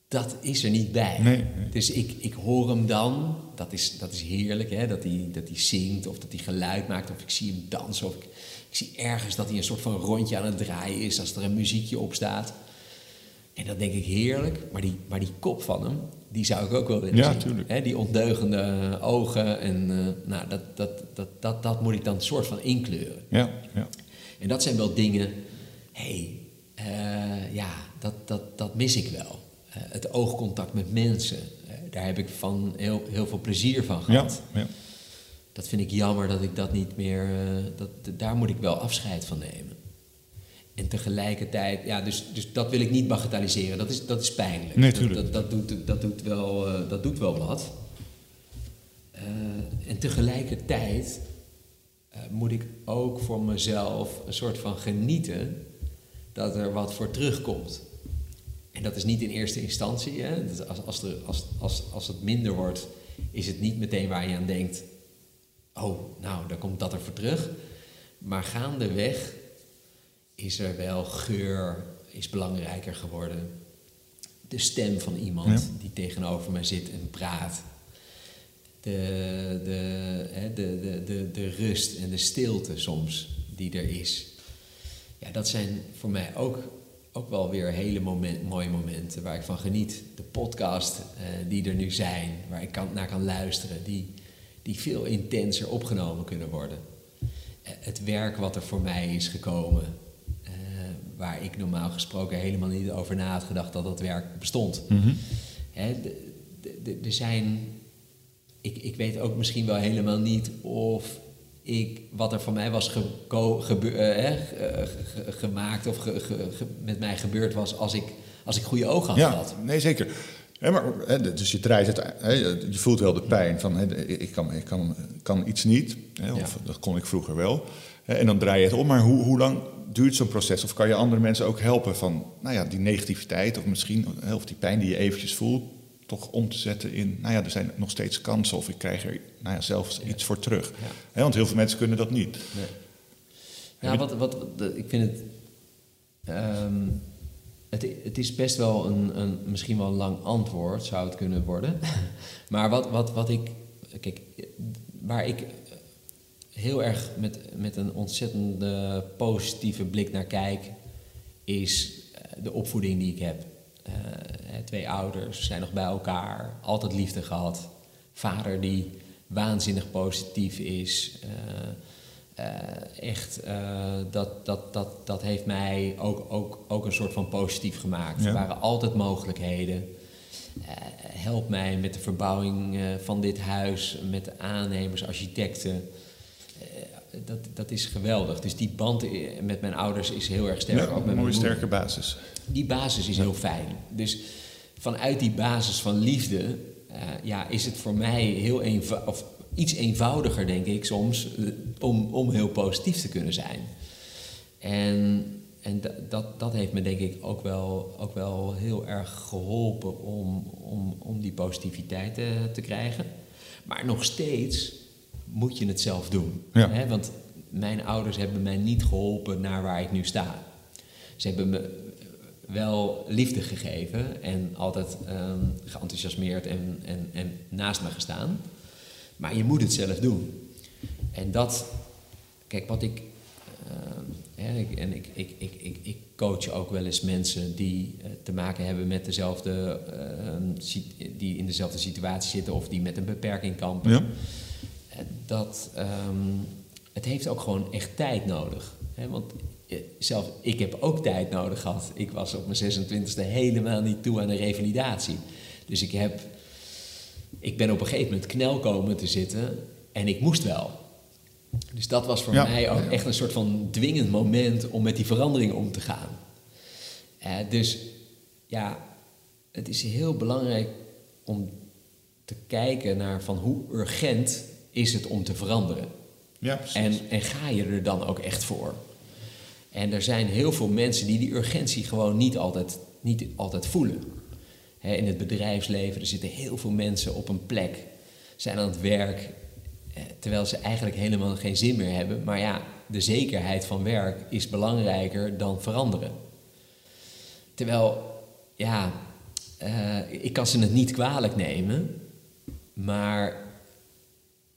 dat is er niet bij. Nee, nee. Dus ik, ik hoor hem dan, dat is, dat is heerlijk, hè? Dat, hij, dat hij zingt of dat hij geluid maakt of ik zie hem dansen of ik, ik zie ergens dat hij een soort van rondje aan het draaien is als er een muziekje op staat. En dat denk ik heerlijk, maar die, maar die kop van hem, die zou ik ook wel willen Ja, zien. tuurlijk. Die ondeugende ogen en uh, nou, dat, dat, dat, dat, dat moet ik dan een soort van inkleuren. Ja, ja. En dat zijn wel dingen, hé, hey, uh, ja, dat, dat, dat mis ik wel. Uh, het oogcontact met mensen, daar heb ik van heel, heel veel plezier van gehad. Ja, ja. Dat vind ik jammer dat ik dat niet meer, dat, daar moet ik wel afscheid van nemen. En tegelijkertijd, ja, dus, dus dat wil ik niet bagatelliseren, dat is, dat is pijnlijk. Nee, dat, dat, dat, doet, dat, doet wel, dat doet wel wat. Uh, en tegelijkertijd uh, moet ik ook voor mezelf een soort van genieten dat er wat voor terugkomt. En dat is niet in eerste instantie. Hè? Als, als, er, als, als, als het minder wordt, is het niet meteen waar je aan denkt: oh, nou, dan komt dat er voor terug. Maar gaandeweg is er wel geur, is belangrijker geworden. De stem van iemand ja. die tegenover mij zit en praat. De, de, hè, de, de, de, de rust en de stilte soms die er is. Ja, dat zijn voor mij ook, ook wel weer hele moment, mooie momenten waar ik van geniet. De podcast uh, die er nu zijn, waar ik kan, naar kan luisteren, die, die veel intenser opgenomen kunnen worden. Uh, het werk wat er voor mij is gekomen, waar ik normaal gesproken helemaal niet over na had gedacht dat dat werk bestond. Mhm. Er zijn ik, ik, weet ook misschien wel helemaal niet of ik, wat er van mij was eh, ge, gemaakt of ge, met mij gebeurd was als ik, als ik goede ogen had ja, gehad. Nee, zeker. Ja, maar, hè, dus je draait het, hè, je voelt wel de pijn van hè, ik, kan, ik kan, kan iets niet, of ja. dat kon ik vroeger wel. En dan draai je het om, maar hoe, hoe lang duurt zo'n proces? Of kan je andere mensen ook helpen van nou ja, die negativiteit of misschien of die pijn die je eventjes voelt, toch om te zetten in, nou ja, er zijn nog steeds kansen of ik krijg er nou ja, zelfs ja. iets voor terug. Ja. He, want heel veel mensen kunnen dat niet. Nee. Ja, wat, wat, wat, ik vind het, um, het, het is best wel een, een, misschien wel een lang antwoord, zou het kunnen worden. maar wat, wat, wat ik, kijk, waar ik heel erg met, met een ontzettende positieve blik naar kijk, is de opvoeding die ik heb. Uh, twee ouders zijn nog bij elkaar, altijd liefde gehad. Vader die waanzinnig positief is. Uh, eh, echt, eh, dat, dat, dat, dat heeft mij ook, ook, ook een soort van positief gemaakt. Ja. Er waren altijd mogelijkheden. Eh, help mij met de verbouwing eh, van dit huis, met de aannemers, architecten. Dat, dat is geweldig. Dus die band eh, met mijn ouders is heel erg sterk. Ja, ook met een mooie sterke basis. die basis is heel fijn. Dus vanuit die basis van liefde eh, ja, is het voor mij heel eenva- of iets eenvoudiger, denk ik, soms, eh, om, om heel positief te kunnen zijn. En, en da- dat, dat heeft me denk ik ook wel, ook wel heel erg geholpen om, om, om die positiviteit te krijgen. Maar nog steeds moet je het zelf doen. Ja. Hè? Want mijn ouders hebben mij niet geholpen naar waar ik nu sta. Ze hebben me wel liefde gegeven en altijd ehm, geenthousiasmeerd en, en, en naast me gestaan. Maar je moet het zelf doen. En dat, kijk, wat ik. ehm, hè, ik- en ik, ik, ik, ik, ik coach ook wel eens mensen die eh, te maken hebben met dezelfde. ehm, die in dezelfde situatie zitten of die met een beperking kampen. Ja. Dat ehm, het heeft ook gewoon echt tijd nodig. Hè? Want eh, zelf ik heb ook tijd nodig gehad. Ik was op mijn 26e helemaal niet toe aan een revalidatie. Dus ik, heb, ik ben op een gegeven moment knel komen te zitten en ik moest wel. Dus dat was voor Ja. mij ook echt een soort van dwingend moment om met die verandering om te gaan. Eh, dus ja, het is heel belangrijk om te kijken naar van hoe urgent is het om te veranderen. Ja. En, en ga je er dan ook echt voor? En er zijn heel veel mensen die die urgentie gewoon niet altijd, niet altijd voelen. In het bedrijfsleven, er zitten heel veel mensen op een plek, zijn aan het werk, eh, terwijl ze eigenlijk helemaal geen zin meer hebben. Maar ja, de zekerheid van werk is belangrijker dan veranderen. Terwijl, ja, eh, ik kan ze het niet kwalijk nemen, maar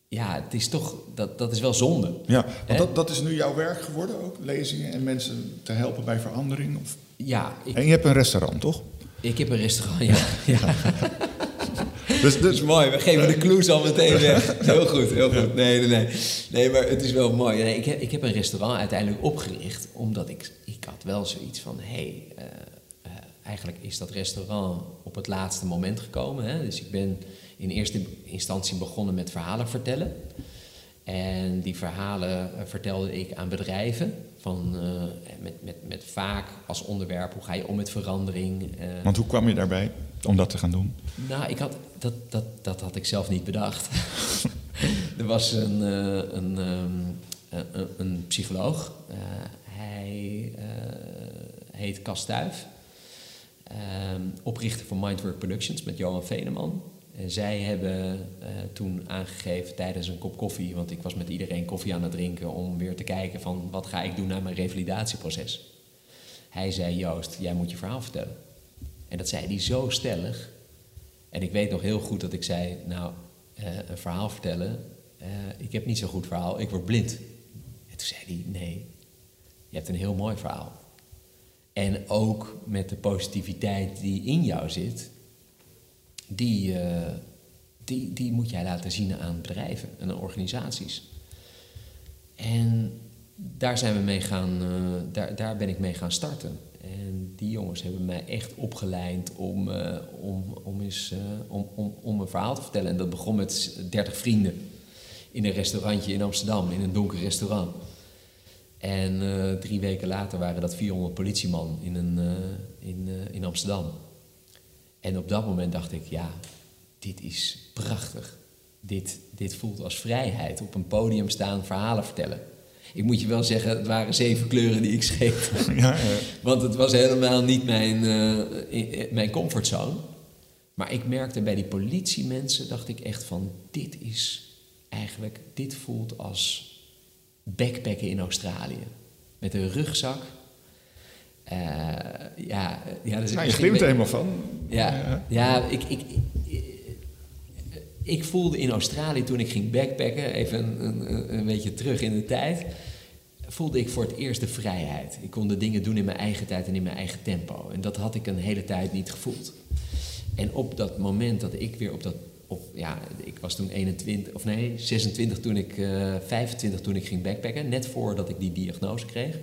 ja, het is toch, dat, dat is wel zonde. Ja, want dat, dat is nu jouw werk geworden ook, lezingen en mensen te helpen bij verandering. Of... Ja, ik, En je hebt een restaurant, toch? ik heb een restaurant, ja. ja. Dus, Dat is mooi, we geven de clues al meteen weg. Heel goed, heel goed. Nee, nee, nee. Nee, maar het is wel mooi. Nee, ik, heb, ik heb een restaurant uiteindelijk opgericht, omdat ik, ik had wel zoiets van... hé, hey, eh, eh, eigenlijk is dat restaurant op het laatste moment gekomen. Hè? Dus ik ben in eerste instantie begonnen met verhalen vertellen. En die verhalen eh, vertelde ik aan bedrijven. Van, eh, met, met, met vaak als onderwerp, hoe ga je om met verandering... eh, want hoe kwam je daarbij om dat te gaan doen? nou, ik had, dat, dat, dat had ik zelf niet bedacht. er was een, een, een, een psycholoog. Hij heet Cas Tuyf. Ehm, oprichter van Mindwork Productions met Johan Veneman. En zij hebben eh, toen aangegeven tijdens een kop koffie... want ik was met iedereen koffie aan het drinken... om weer te kijken van wat ga ik doen na mijn revalidatieproces. Hij zei, Joost, jij moet je verhaal vertellen. En dat zei hij zo stellig. En ik weet nog heel goed dat ik zei, nou, eh, een verhaal vertellen, eh, ik heb niet zo'n goed verhaal, ik word blind. En toen zei hij, nee, je hebt een heel mooi verhaal. En ook met de positiviteit die in jou zit, die, eh, die, die moet jij laten zien aan bedrijven en aan organisaties. En daar zijn we mee gaan, eh, daar, daar ben ik mee gaan starten. En die jongens hebben mij echt opgeleid om, eh, om, om, eens, om, om, om een verhaal te vertellen. En dat begon met 30 vrienden in een restaurantje in Amsterdam, in een donker restaurant. En drie weken later waren dat 400 politieman in, een, in, in Amsterdam. En op dat moment dacht ik, ja, dit is prachtig. Dit, dit voelt als vrijheid. Op een podium staan, verhalen vertellen. Ik moet je wel zeggen, het waren zeven kleuren die ik schreef. Ja, ja. Want het was helemaal niet mijn, eh, mijn comfortzone. Maar ik merkte bij die politiemensen, dacht ik echt van... dit is eigenlijk, dit voelt als backpacken in Australië. Met een rugzak. Eh, ja, ja, is Nou, je glimt er helemaal van. ja, ja ik, ik, ik, ik voelde in Australië toen ik ging backpacken, even een, een, een beetje terug in de tijd, voelde ik voor het eerst de vrijheid. Ik kon de dingen doen in mijn eigen tijd en in mijn eigen tempo. En dat had ik een hele tijd niet gevoeld. En op dat moment dat ik weer op dat op, ja, ik was toen 21, of nee, 26 toen ik, eh 25 toen ik ging backpacken, net voordat ik die diagnose kreeg.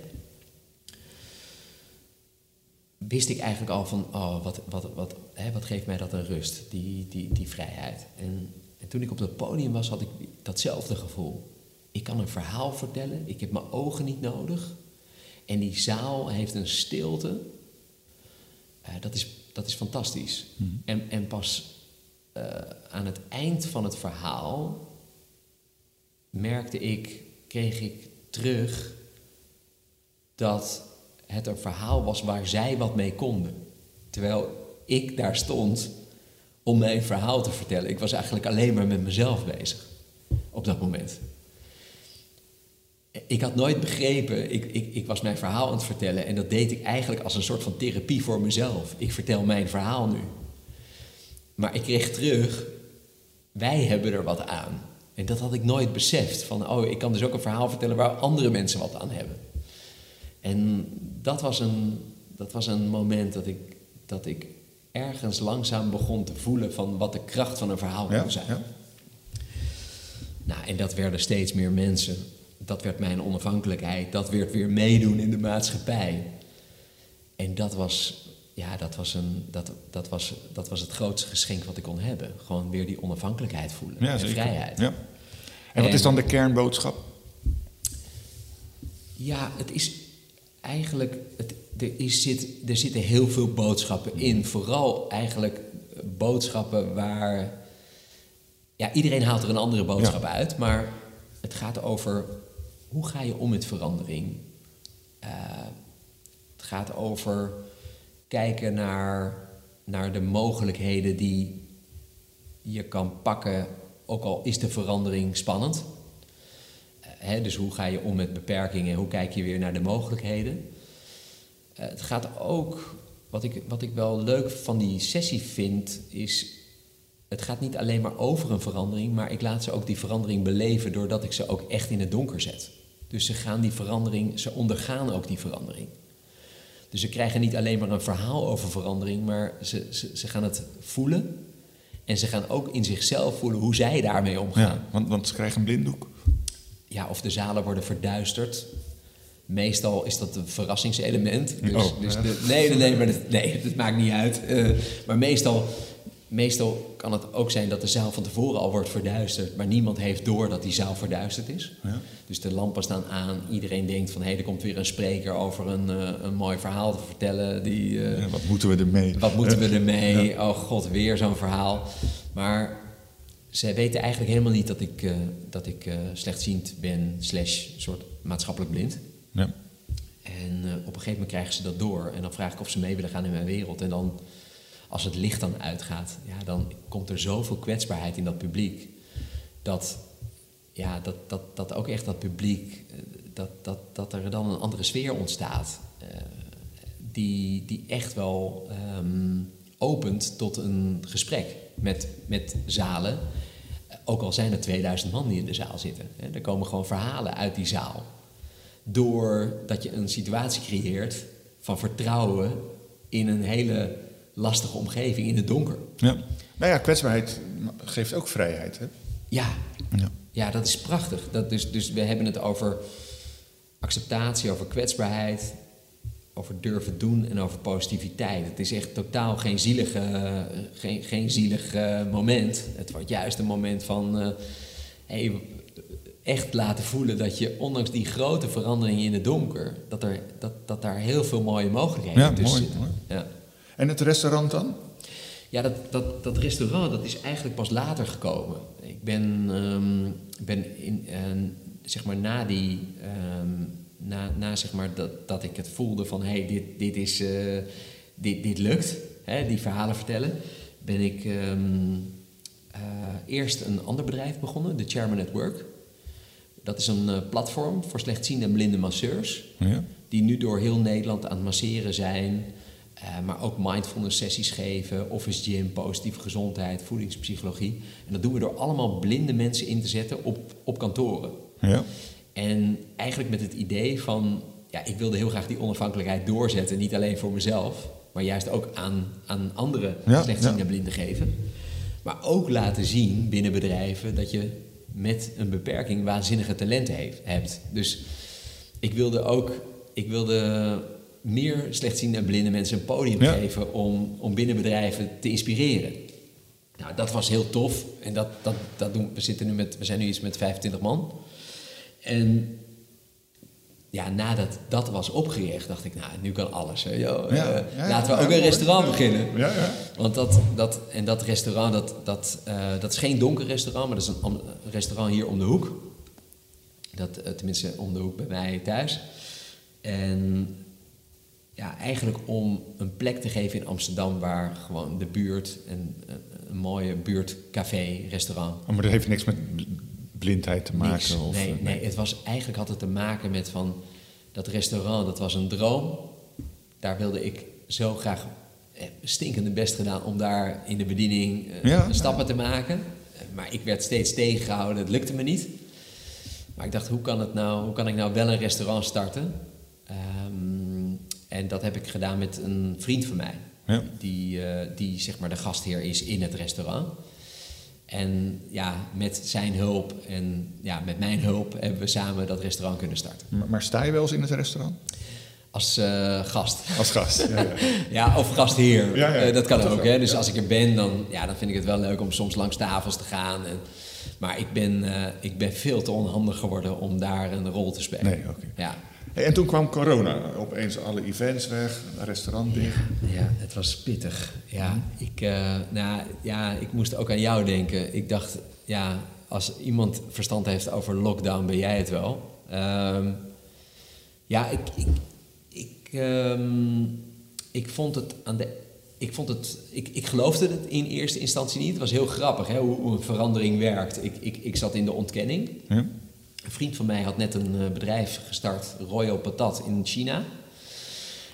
Wist ik eigenlijk al van, oh, wat, wat, wat, hè, wat geeft mij dat een rust, die, die, die vrijheid. En, en toen ik op dat podium was, had ik datzelfde gevoel. Ik kan een verhaal vertellen, ik heb mijn ogen niet nodig. En die zaal heeft een stilte. Eh, dat, is, dat is fantastisch. En, en pas eh, aan het eind van het verhaal merkte ik, kreeg ik terug dat het een verhaal was waar zij wat mee konden. Terwijl ik daar stond om mijn verhaal te vertellen. Ik was eigenlijk alleen maar met mezelf bezig op dat moment. Ik had nooit begrepen, ik, ik, ik was mijn verhaal aan het vertellen en dat deed ik eigenlijk als een soort van therapie voor mezelf. Ik vertel mijn verhaal nu. Maar ik kreeg terug, wij hebben er wat aan. En dat had ik nooit beseft. Van, oh, ik kan dus ook een verhaal vertellen waar andere mensen wat aan hebben. En dat was een, dat was een moment dat ik, dat ik ergens langzaam begon te voelen van wat de kracht van een verhaal Ja, kon zijn. ja. Nou, en dat werden steeds meer mensen. Dat werd mijn onafhankelijkheid. Dat werd weer meedoen in de maatschappij. En dat was, ja, dat was, een, dat, dat was, dat was het grootste geschenk wat ik kon hebben. Gewoon weer die onafhankelijkheid voelen. Ja, en zeker. vrijheid. Ja. En wat En- is dan de kernboodschap? Ja, het is eigenlijk. Het, er, is, zit, er zitten heel veel boodschappen in. Vooral eigenlijk boodschappen waar. Ja, iedereen haalt er een andere boodschap Ja. uit. Maar het gaat over hoe ga je om met verandering. Eh, het gaat over kijken naar, naar de mogelijkheden die je kan pakken, ook al is de verandering spannend. Hè, dus hoe ga je om met beperkingen? Hoe kijk je weer naar de mogelijkheden? Eh, het gaat ook, wat ik, wat ik wel leuk van die sessie vind, is... Het gaat niet alleen maar over een verandering, maar ik laat ze ook die verandering beleven doordat ik ze ook echt in het donker zet. Dus ze gaan die verandering, ze ondergaan ook die verandering. Dus ze krijgen niet alleen maar een verhaal over verandering, maar ze, ze, ze gaan het voelen. En ze gaan ook in zichzelf voelen hoe zij daarmee omgaan. Ja, want, want ze krijgen een blinddoek. Ja, of de zalen worden verduisterd. Meestal is dat een verrassingselement. Dus, Oh, dus de, nee, nee, nee, maar dat, nee, dat maakt niet uit. Eh, maar meestal, meestal kan het ook zijn dat de zaal van tevoren al wordt verduisterd. Maar niemand heeft door dat die zaal verduisterd is. Ja. Dus de lampen staan aan. Iedereen denkt van, hé, er komt weer een spreker over een, eh, een mooi verhaal te vertellen. Die, eh, Ja, wat moeten we ermee? wat moeten we ermee? Oh god, weer zo'n verhaal. Maar zij weten eigenlijk helemaal niet dat ik, eh, dat ik eh, slechtziend ben, slash soort maatschappelijk blind. Ja. En eh, op een gegeven moment krijgen ze dat door. En dan vraag ik of ze mee willen gaan in mijn wereld. En dan, als het licht dan uitgaat, ja, dan komt er zoveel kwetsbaarheid in dat publiek. Dat, ja, dat, dat, dat ook echt dat publiek, dat, dat, dat er dan een andere sfeer ontstaat. die, die echt wel ehm, opent tot een gesprek met, met zalen. Ook al zijn er 2000 man die in de zaal zitten. Hè, er komen gewoon verhalen uit die zaal. Doordat je een situatie creëert van vertrouwen in een hele lastige omgeving in het donker. ja. Nou ja, kwetsbaarheid geeft ook vrijheid. Hè? Ja, Ja. ja dat is prachtig. Dat dus, dus we hebben het over acceptatie, over kwetsbaarheid, over durven doen en over positiviteit. Het is echt totaal geen zielig, eh, geen, geen zielig eh, moment. Het wordt juist een moment van eh, hey, echt laten voelen dat je ondanks die grote veranderingen in het donker, dat, er, dat, dat daar heel veel mooie mogelijkheden Ja, tussen mooi, zitten. mooi. Ja. En het restaurant dan? Ja, dat, dat, dat restaurant dat is eigenlijk pas later gekomen. Ik ben, ehm, ben in, eh, zeg maar na die, ehm, na, na zeg maar dat, dat ik het voelde van hé, hey, dit, dit, is, eh, dit, dit lukt, hè, die verhalen vertellen, ben ik ehm, eh, eerst een ander bedrijf begonnen, de Chairman at Work. Dat is een eh, platform voor slechtziende en blinde masseurs Ja. die nu door heel Nederland aan het masseren zijn. maar ook mindfulness sessies geven, office gym, positieve gezondheid, voedingspsychologie. En dat doen we door allemaal blinde mensen in te zetten op, op kantoren. Ja. En eigenlijk met het idee van, ja, ik wilde heel graag die onafhankelijkheid doorzetten. Niet alleen voor mezelf, maar juist ook aan, aan andere Ja, slechtziende ja. blinden geven. Maar ook laten zien binnen bedrijven dat je met een beperking waanzinnige talenten heeft, hebt. Dus ik wilde ook, ik wilde meer slechtziende en blinde mensen een podium Ja. geven om, om binnen bedrijven te inspireren. Nou, dat was heel tof. En dat, dat, dat doen, we, zitten nu met, we zijn nu iets met 25 man. En ja, nadat dat was opgericht, dacht ik, nou, nu kan alles. Hè, joh. Ja, Eh, ja, laten we ja, ook een restaurant beginnen. Ja, ja. Want dat, dat, en dat restaurant, dat, dat, eh, dat is geen donker restaurant, maar dat is een restaurant hier om de hoek. Dat, eh, tenminste, om de hoek bij mij thuis. En ja, eigenlijk om een plek te geven in Amsterdam waar gewoon de buurt, een, een, mooie buurtcafé, restaurant, Oh, maar dat heeft niks met blindheid te maken? Niks. Of, nee, eh, nee, het was eigenlijk had het te maken met van dat restaurant, dat was een droom. Daar wilde ik zo graag eh, stinkende best gedaan om daar in de bediening eh, Ja. stappen te maken. Maar ik werd steeds tegengehouden, het lukte me niet. Maar ik dacht, hoe kan, het nou, hoe kan ik nou wel een restaurant starten? Ehm, en dat heb ik gedaan met een vriend van mij. Ja. Die, die zeg maar de gastheer is in het restaurant. En ja, met zijn hulp en ja, met mijn hulp hebben we samen dat restaurant kunnen starten. Maar, maar sta je wel eens in het restaurant? Als eh, gast. Als gast? Ja, ja. Ja, of gastheer. Ja, ja. Eh, dat kan Dat ook. Hè? Dus als ik er ben, dan, ja, dan vind ik het wel leuk om soms langs tafels te gaan. En, maar ik ben, eh, ik ben veel te onhandig geworden om daar een rol te spelen. Nee, oké. Ja. Hey, en toen kwam corona. Opeens alle events weg, restaurant dicht. Ja, het was pittig. Ja, ik, eh, nou, ja, ik moest ook aan jou denken. Ik dacht, ja, als iemand verstand heeft over lockdown, ben jij het wel. Ehm, ja, ik, ik, ik, ehm, ik vond het aan de. Ik, vond het, ik, ik geloofde het in eerste instantie niet. Het was heel grappig hè, hoe, hoe een verandering werkt. Ik, ik, ik zat in de ontkenning. Ja? Een vriend van mij had net een eh, bedrijf gestart, Royal Patat in China.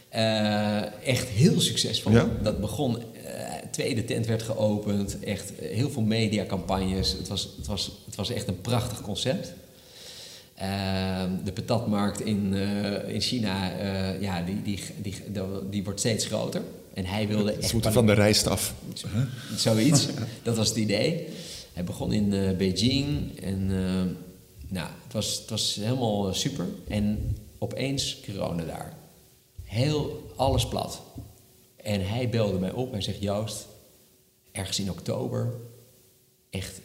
Eh, echt heel succesvol. Ja? Dat begon, eh tweede tent werd geopend, echt heel veel mediacampagnes. Het was, het, was, het was echt een prachtig concept. Eh, de patatmarkt in, in China, ja, die, die, die, die, wordt steeds groter. En hij wilde Het echt... moeten van de rijst af. Zoiets. Dat was het idee. Hij begon in Beijing en eh, nou, het was, het was helemaal eh, super. En opeens corona daar. Heel alles plat. En hij belde mij op. Hij zegt: Joost, ergens in oktober, echt,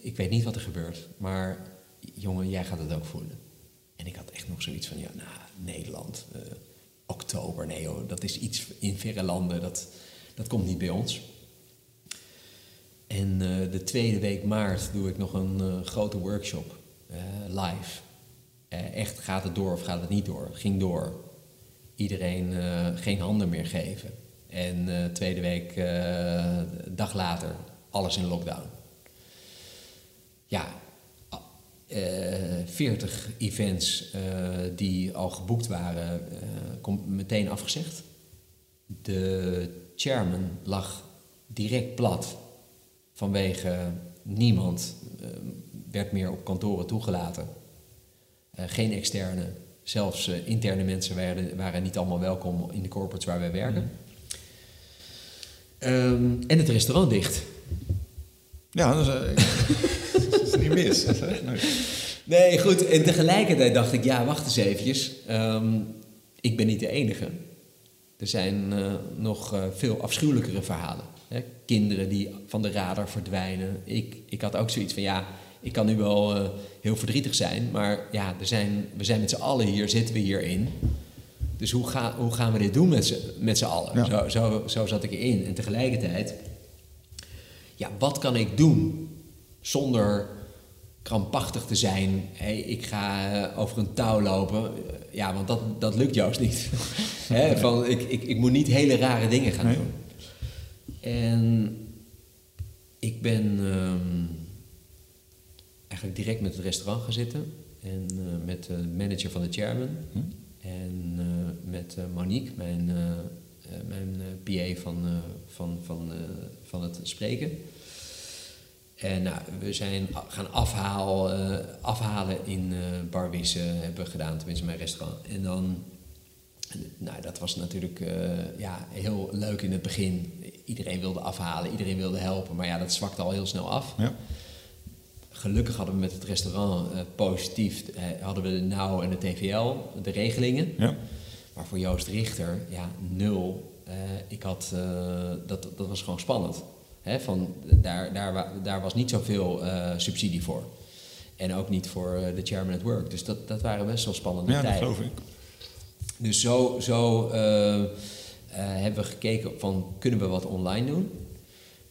ik weet niet wat er gebeurt, maar jongen, jij gaat het ook voelen. En ik had echt nog zoiets van: ja, nou, Nederland, eh, oktober, nee dat is iets in verre landen, dat, dat komt niet bij ons. En eh, de tweede week maart doe ik nog een eh, grote workshop eh, live. Eh, echt, gaat het door of gaat het niet door? Ging door. Iedereen eh, geen handen meer geven. En eh, tweede week, eh, dag later, alles in lockdown. Ja, a- eh 40 events eh, die al geboekt waren, eh kom meteen afgezegd. De chairman lag direct plat vanwege niemand eh, werd meer op kantoren toegelaten. Eh, geen externe, zelfs eh, interne mensen waren, waren niet allemaal welkom in de corporates waar wij werken. Ehm, en het restaurant dicht. Ja, dat is, eh, dat is niet mis. Nee. Nee, goed. En tegelijkertijd dacht ik, ja, wacht eens eventjes. Ehm, ik ben niet de enige. Er zijn nog veel afschuwelijkere verhalen. Hè? Kinderen die van de radar verdwijnen. Ik, ik had ook zoiets van, ja, ik kan nu wel eh, heel verdrietig zijn... maar ja, er zijn, we zijn met z'n allen hier, zitten we hierin. Dus hoe, ga, hoe gaan we dit doen met z'n, allen? Ja. Zo, zo, zo zat ik erin. En tegelijkertijd, ja, wat kan ik doen zonder krampachtig te zijn. Hey, ik ga eh, over een touw lopen. Eh, Ja, want dat, dat lukt juist niet. Van, ik, ik, ik moet niet hele rare dingen gaan Nee. doen. En ik ben ehm, eigenlijk direct met het restaurant gaan zitten. En eh, met de manager van de chairman. En eh, met eh, Monique, mijn, mijn PA van, van, van, van het spreken. En nou, we zijn gaan afhaal, afhalen in Barwisse, hebben we gedaan, tenminste mijn restaurant. En dan Nou, dat was natuurlijk ja, heel leuk in het begin. Iedereen wilde afhalen, iedereen wilde helpen, maar ja, dat zwakte al heel snel af. Ja. Gelukkig hadden we met het restaurant eh, positief, eh, hadden we de NOW en de TVL, de regelingen. Ja. Maar voor Joost Richter, ja, nul. Eh, ik had, dat, dat was gewoon spannend. Hè, van, daar, daar, daar was niet zoveel subsidie voor. En ook niet voor de chairman at work. Dus dat, dat waren best wel spannende ja, dat tijden. geloof ik. Dus zo, zo hebben we gekeken van kunnen we wat online doen.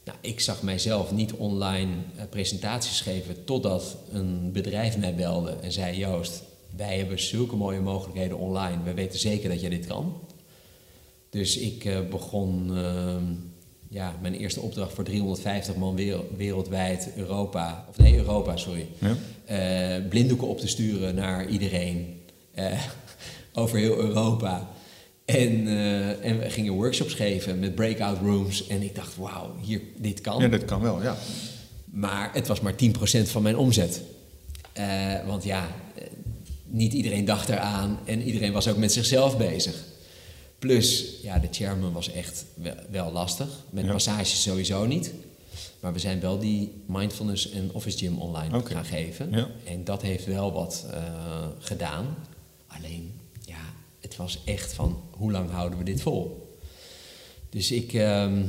Nou, ik zag mijzelf niet online eh, presentaties geven totdat een bedrijf mij belde en zei: Joost, wij hebben zulke mooie mogelijkheden online. We weten zeker dat jij dit kan. Dus ik eh, begon ehm, ja, mijn eerste opdracht voor 350 man wereld- wereldwijd Europa, of nee, Europa, sorry. Ja. Eh, blinddoeken op te sturen naar iedereen over heel Europa. En, eh, en we gingen workshops geven met breakout rooms. En ik dacht, wauw, hier, dit kan. Ja, dat kan wel, ja. Maar het was maar 10% van mijn omzet. Eh, want ja, eh, niet iedereen dacht eraan en iedereen was ook met zichzelf bezig. Plus, ja, de chairman was echt wel, wel lastig. Met Ja. massages sowieso niet. Maar we zijn wel die mindfulness en office gym online gaan geven. Ja. En dat heeft wel wat gedaan. Alleen, het was echt van hoe lang houden we dit vol? Dus ik, ehm,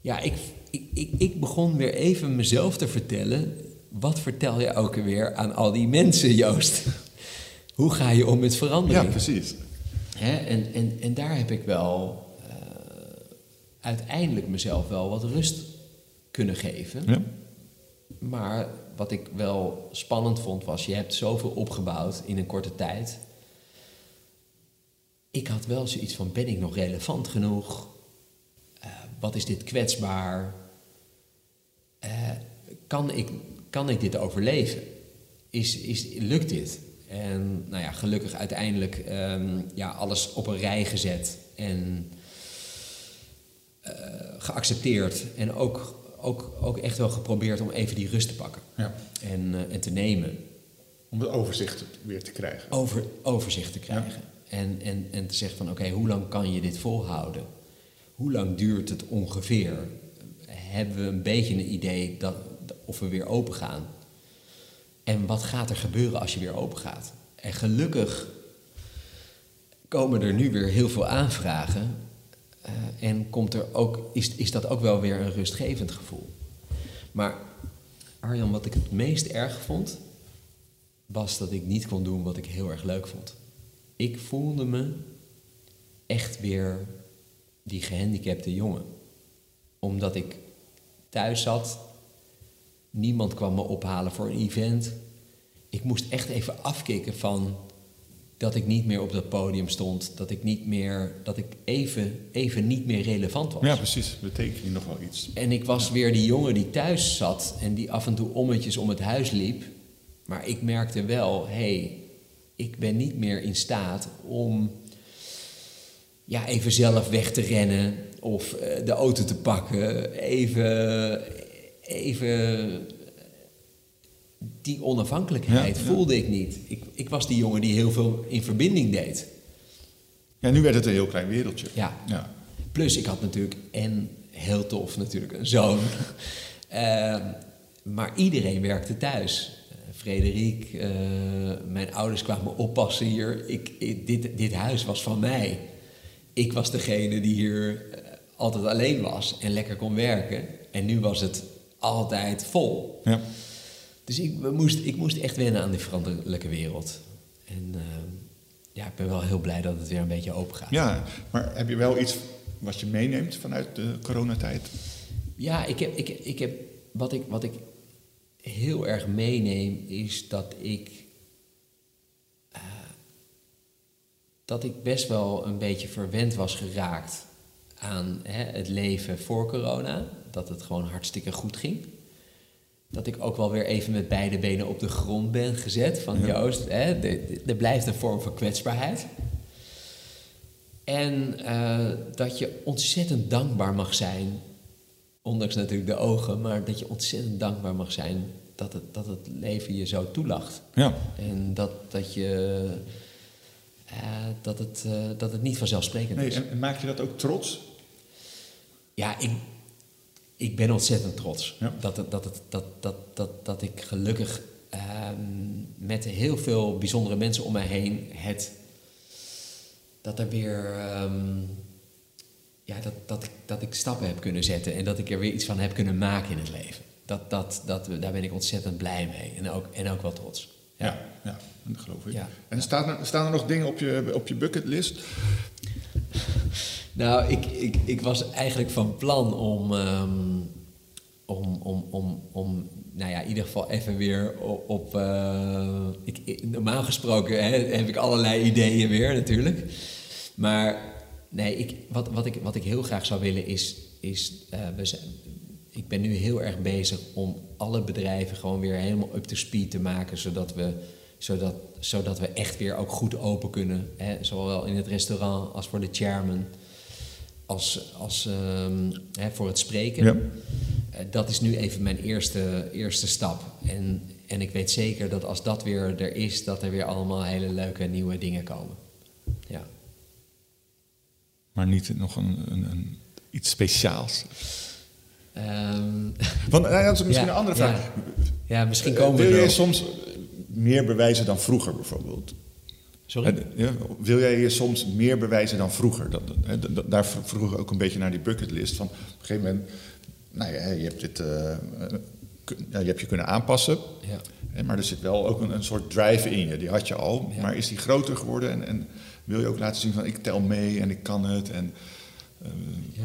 ja, ik, ik, ik, ik begon weer even mezelf te vertellen. Wat vertel je ook weer aan al die mensen, Joost? Hoe ga je om met Ja, verandering? precies. Hè? En, en, en daar heb ik wel eh, uiteindelijk mezelf wel wat rust kunnen geven. Ja. Maar wat ik wel spannend vond was, je hebt zoveel opgebouwd in een korte tijd. Ik had wel zoiets van, ben ik nog relevant genoeg? Eh, wat is dit kwetsbaar? Eh, kan, ik, kan ik dit overleven? Is, is, lukt dit? En nou ja, gelukkig uiteindelijk ehm, ja, alles op een rij gezet en eh, geaccepteerd. En ook, ook, ook echt wel geprobeerd om even die rust te pakken Ja. en, en te nemen. Om het overzicht weer te krijgen. Over, overzicht te krijgen. En, en, en te zeggen van oké, hoe lang kan je dit volhouden? Hoe lang duurt het ongeveer? Hebben we een beetje een idee dat, of we weer open gaan? En wat gaat er gebeuren als je weer open gaat? En gelukkig komen er nu weer heel veel aanvragen. eh, en komt er ook, is, is dat ook wel weer een rustgevend gevoel. Maar Arjan, wat ik het meest erg vond, was dat ik niet kon doen wat ik heel erg leuk vond. Ik voelde me echt weer die gehandicapte jongen. Omdat ik thuis zat, niemand kwam me ophalen voor een event. Ik moest echt even afkicken van dat ik niet meer op dat podium stond. Dat ik niet meer, dat ik even, even niet meer relevant was. Ja, precies. Betekent hier nog wel iets. En ik was weer die jongen die thuis zat en die af en toe ommetjes om het huis liep. Maar ik merkte wel, hé, hey, ik ben niet meer in staat om ja, even zelf weg te rennen of eh, de auto te pakken. Even, even die onafhankelijkheid Ja, ja. voelde ik niet. Ik, ik was die jongen die heel veel in verbinding deed. Ja, nu werd het een heel klein wereldje. Ja. Ja. Plus, ik had natuurlijk, en heel tof natuurlijk, een zoon. Ehm, maar iedereen werkte thuis. Eh, Frederik, eh, mijn ouders kwamen oppassen hier. Ik, ik- dit, dit huis was van mij. Ik was degene die hier eh, altijd alleen was en lekker kon werken. En nu was het altijd vol. Ja. Dus ik, moest, ik moest echt wennen aan die veranderlijke wereld. En ehm, ja, ik ben wel heel blij dat het weer een beetje open gaat. ja, maar heb je wel iets wat je meeneemt vanuit de coronatijd? Ja, ik heb, ik, ik heb, wat, ik, wat ik heel erg meeneem is dat ik. eh, dat ik best wel een beetje verwend was geraakt aan hè, het leven voor corona. Dat het gewoon hartstikke goed ging. Dat ik ook wel weer even met beide benen op de grond ben gezet. Van Ja. Joost, hè, er blijft een vorm van kwetsbaarheid. En eh, dat je ontzettend dankbaar mag zijn, ondanks natuurlijk de ogen, maar dat je ontzettend dankbaar mag zijn dat het, dat het leven je zo toelacht. Ja. En dat, dat je eh, dat, het, eh, dat het niet vanzelfsprekend Nee, is. en, en maak je dat ook trots? Ja, ik, ik ben ontzettend trots Ja. dat, het- dat, het, dat, dat, dat, dat ik gelukkig ehm, met heel veel bijzondere mensen om mij heen het dat er weer ehm, ja, dat, dat, ik, dat ik stappen heb kunnen zetten en dat ik er weer iets van heb kunnen maken in het leven. Dat, dat, dat, daar ben ik ontzettend blij mee en ook, en ook wel trots. Ja, ja, dat geloof ik. Ja. En staan er, staan er nog dingen op je, op je bucketlist? Nou, ik, ik, ik was eigenlijk van plan om, ehm, om, om, om, om, nou ja, in ieder geval even weer op. op eh, ik- normaal gesproken hè, heb ik allerlei ideeën weer natuurlijk. Maar nee, ik, wat, wat, ik, wat ik heel graag zou willen is. is eh, we zijn, ik ben nu heel erg bezig om alle bedrijven gewoon weer helemaal up to speed te maken, zodat we, zodat, zodat we echt weer ook goed open kunnen. Hè, zowel in het restaurant als voor de chairman als, als ehm, hè, voor het spreken. Ja. Eh, dat is nu even mijn eerste, eerste stap. En, en ik weet zeker dat als dat weer er is, dat er weer allemaal hele leuke nieuwe dingen komen. Maar niet nog een, een, een, iets speciaals. Ehm, Want nou ja, dat is misschien Ja, een andere vraag. ja, misschien Eh, komen we Wil jij soms meer bewijzen dan vroeger bijvoorbeeld? Sorry? Eh, Ja, wil jij je soms meer bewijzen dan vroeger? Dat, daar vroeg ik ook een beetje naar die bucketlist. Van op een gegeven moment, nou ja, je hebt, dit, eh, ja, je, hebt je kunnen aanpassen. Ja. Maar er zit wel ook een, een soort drive in je. Die had je al. Ja. Maar is die groter geworden? En, en wil je ook laten zien van ik tel mee en ik kan het? En, eh, Ja.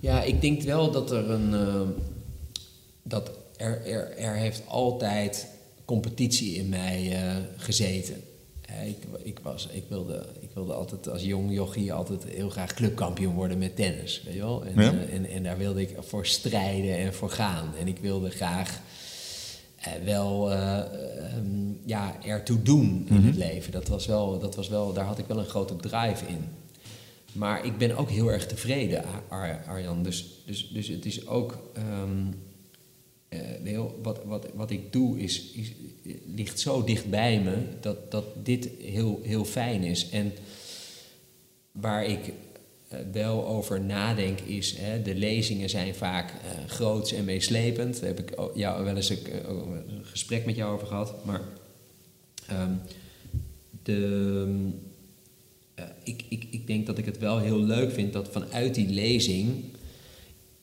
ja, ik denk wel dat er een. eh, dat er, er, er heeft altijd competitie in mij eh, gezeten. Ik, ik, was, ik, wilde, ik wilde altijd als jong jochie altijd heel graag clubkampioen worden met tennis. Weet je wel? En, Ja. en, en daar wilde ik voor strijden en voor gaan. En ik wilde graag wel eh, ehm, ja, ertoe doen in het leven. Dat was wel, dat was wel, daar had ik wel een grote drive in. Maar ik ben ook heel erg tevreden, Ar- Ar- Arjan. Dus, dus, dus het is ook. ehm, eh, heel, wat, wat, wat ik doe is, is, ligt zo dicht bij me dat, dat dit heel, heel fijn is. En waar ik eh, wel over nadenk is, hè, de lezingen zijn vaak eh groots en meeslepend. Daar heb ik jou wel eens een, eh, een gesprek met jou over gehad. Maar ehm, de, eh, ik, ik, ik denk dat ik het wel heel leuk vind dat vanuit die lezing,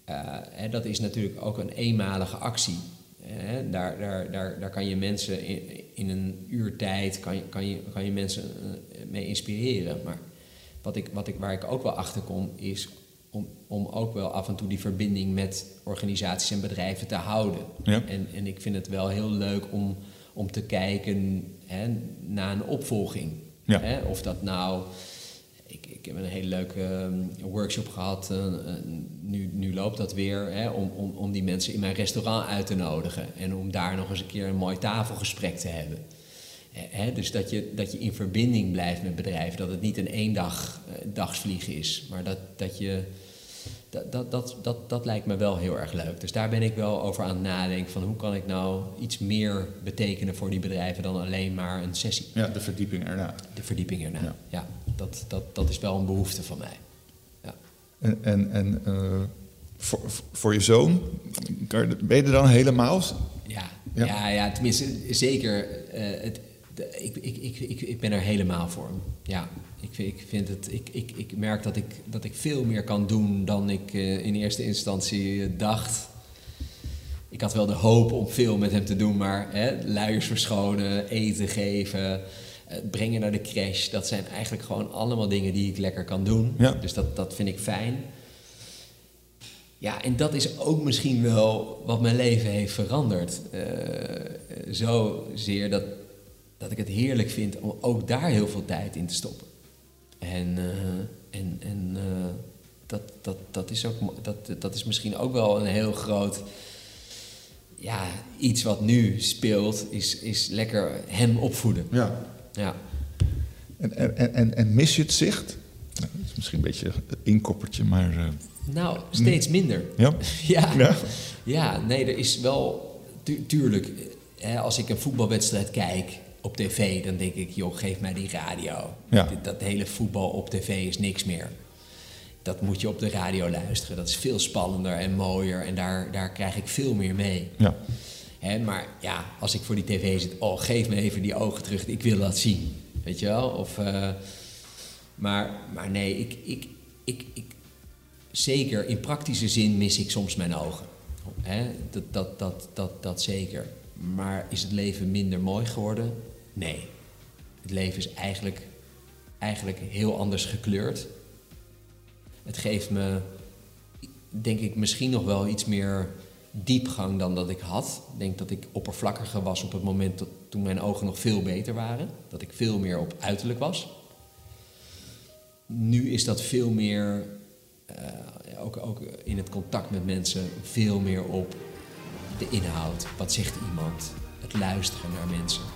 eh, hè, dat is natuurlijk ook een eenmalige actie. Hè, daar, daar, daar, daar kan je mensen in, in een uur tijd kan je, kan je, kan je mensen eh, mee inspireren. Maar wat ik, wat ik, waar ik ook wel achter kom, is om, om ook wel af en toe die verbinding met organisaties en bedrijven te houden. Ja. En, en ik vind het wel heel leuk om, om te kijken hè, naar een opvolging. Ja. Hè, of dat nou. Ik, ik heb een hele leuke ehm, workshop gehad. eh, eh, nu, nu loopt dat weer. Hè, om, om, om die mensen in mijn restaurant uit te nodigen. En om daar nog eens een keer een mooi tafelgesprek te hebben. Dus dat je, dat je in verbinding blijft met bedrijven. Dat het niet een eendag eh, dagsvlieg is. Maar dat, dat je. Dat, dat, dat, dat, dat lijkt me wel heel erg leuk. Dus daar ben ik wel over aan het nadenken. Van hoe kan ik nou iets meer betekenen voor die bedrijven dan alleen maar een sessie. ja, de verdieping erna. De verdieping erna. Ja. Ja, dat, dat, dat is wel een behoefte van mij. Ja. En, en, en eh, voor, voor je zoon, ben je er dan helemaal? Ja, Ja. ja. ja, tenminste, zeker. eh, het, de- ik, ik, ik, ik, ik ben er helemaal voor. Ja, ik, ik, vind het, ik, ik, ik merk dat ik, dat ik veel meer kan doen dan ik eh, in eerste instantie eh, dacht. Ik had wel de hoop om veel met hem te doen, maar hè, luiers verschonen, eten geven, eh, brengen naar de crash, dat zijn eigenlijk gewoon allemaal dingen die ik lekker kan doen. Ja. Dus dat, dat vind ik fijn. Ja, en dat is ook misschien wel wat mijn leven heeft veranderd. Eh zozeer dat, dat ik het heerlijk vind om ook daar heel veel tijd in te stoppen. En, eh, en, en eh, dat, dat, dat, is ook, dat, dat is misschien ook wel een heel groot... Ja, iets wat nu speelt, is, is lekker hem opvoeden. Ja. Ja. En, en, en, en mis je het zicht? Nou, dat is misschien een beetje een inkoppertje, maar... eh, Nou, steeds minder. ja? Ja. Ja? Ja, nee, er is wel tu- tuurlijk. Hè, als ik een voetbalwedstrijd kijk op tv, dan denk ik, joh, geef mij die radio. Ja. Dat, hele voetbal op tv is niks meer. Dat moet je op de radio luisteren. Dat is veel spannender en mooier en daar, daar krijg ik veel meer mee. Ja. Hè, maar ja, als ik voor die tv zit, oh, geef me even die ogen terug, ik wil dat zien. Weet je wel? Of, eh, maar, maar nee, ik, ik, ik, ik, zeker in praktische zin mis ik soms mijn ogen. Hè? Dat, dat, dat, dat, dat zeker. Maar is het leven minder mooi geworden? Nee. Het leven is eigenlijk, eigenlijk heel anders gekleurd. Het geeft me, denk ik, misschien nog wel iets meer diepgang dan dat ik had. Ik denk dat ik oppervlakkiger was op het moment dat, toen mijn ogen nog veel beter waren. Dat ik veel meer op uiterlijk was. Nu is dat veel meer, eh, ook, ook in het contact met mensen, veel meer op de inhoud. Wat zegt iemand? Het luisteren naar mensen.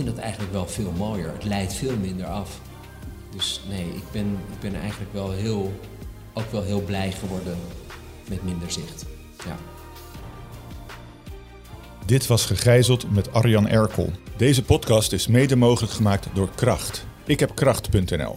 Vind dat eigenlijk wel veel mooier. Het leidt veel minder af. Dus nee, ik ben, ik ben eigenlijk wel heel, ook wel heel blij geworden met minder zicht. Ja. Dit was Gegijzeld met Arjan Erkel. Deze podcast is mede mogelijk gemaakt door Kracht. Ik heb kracht.nl.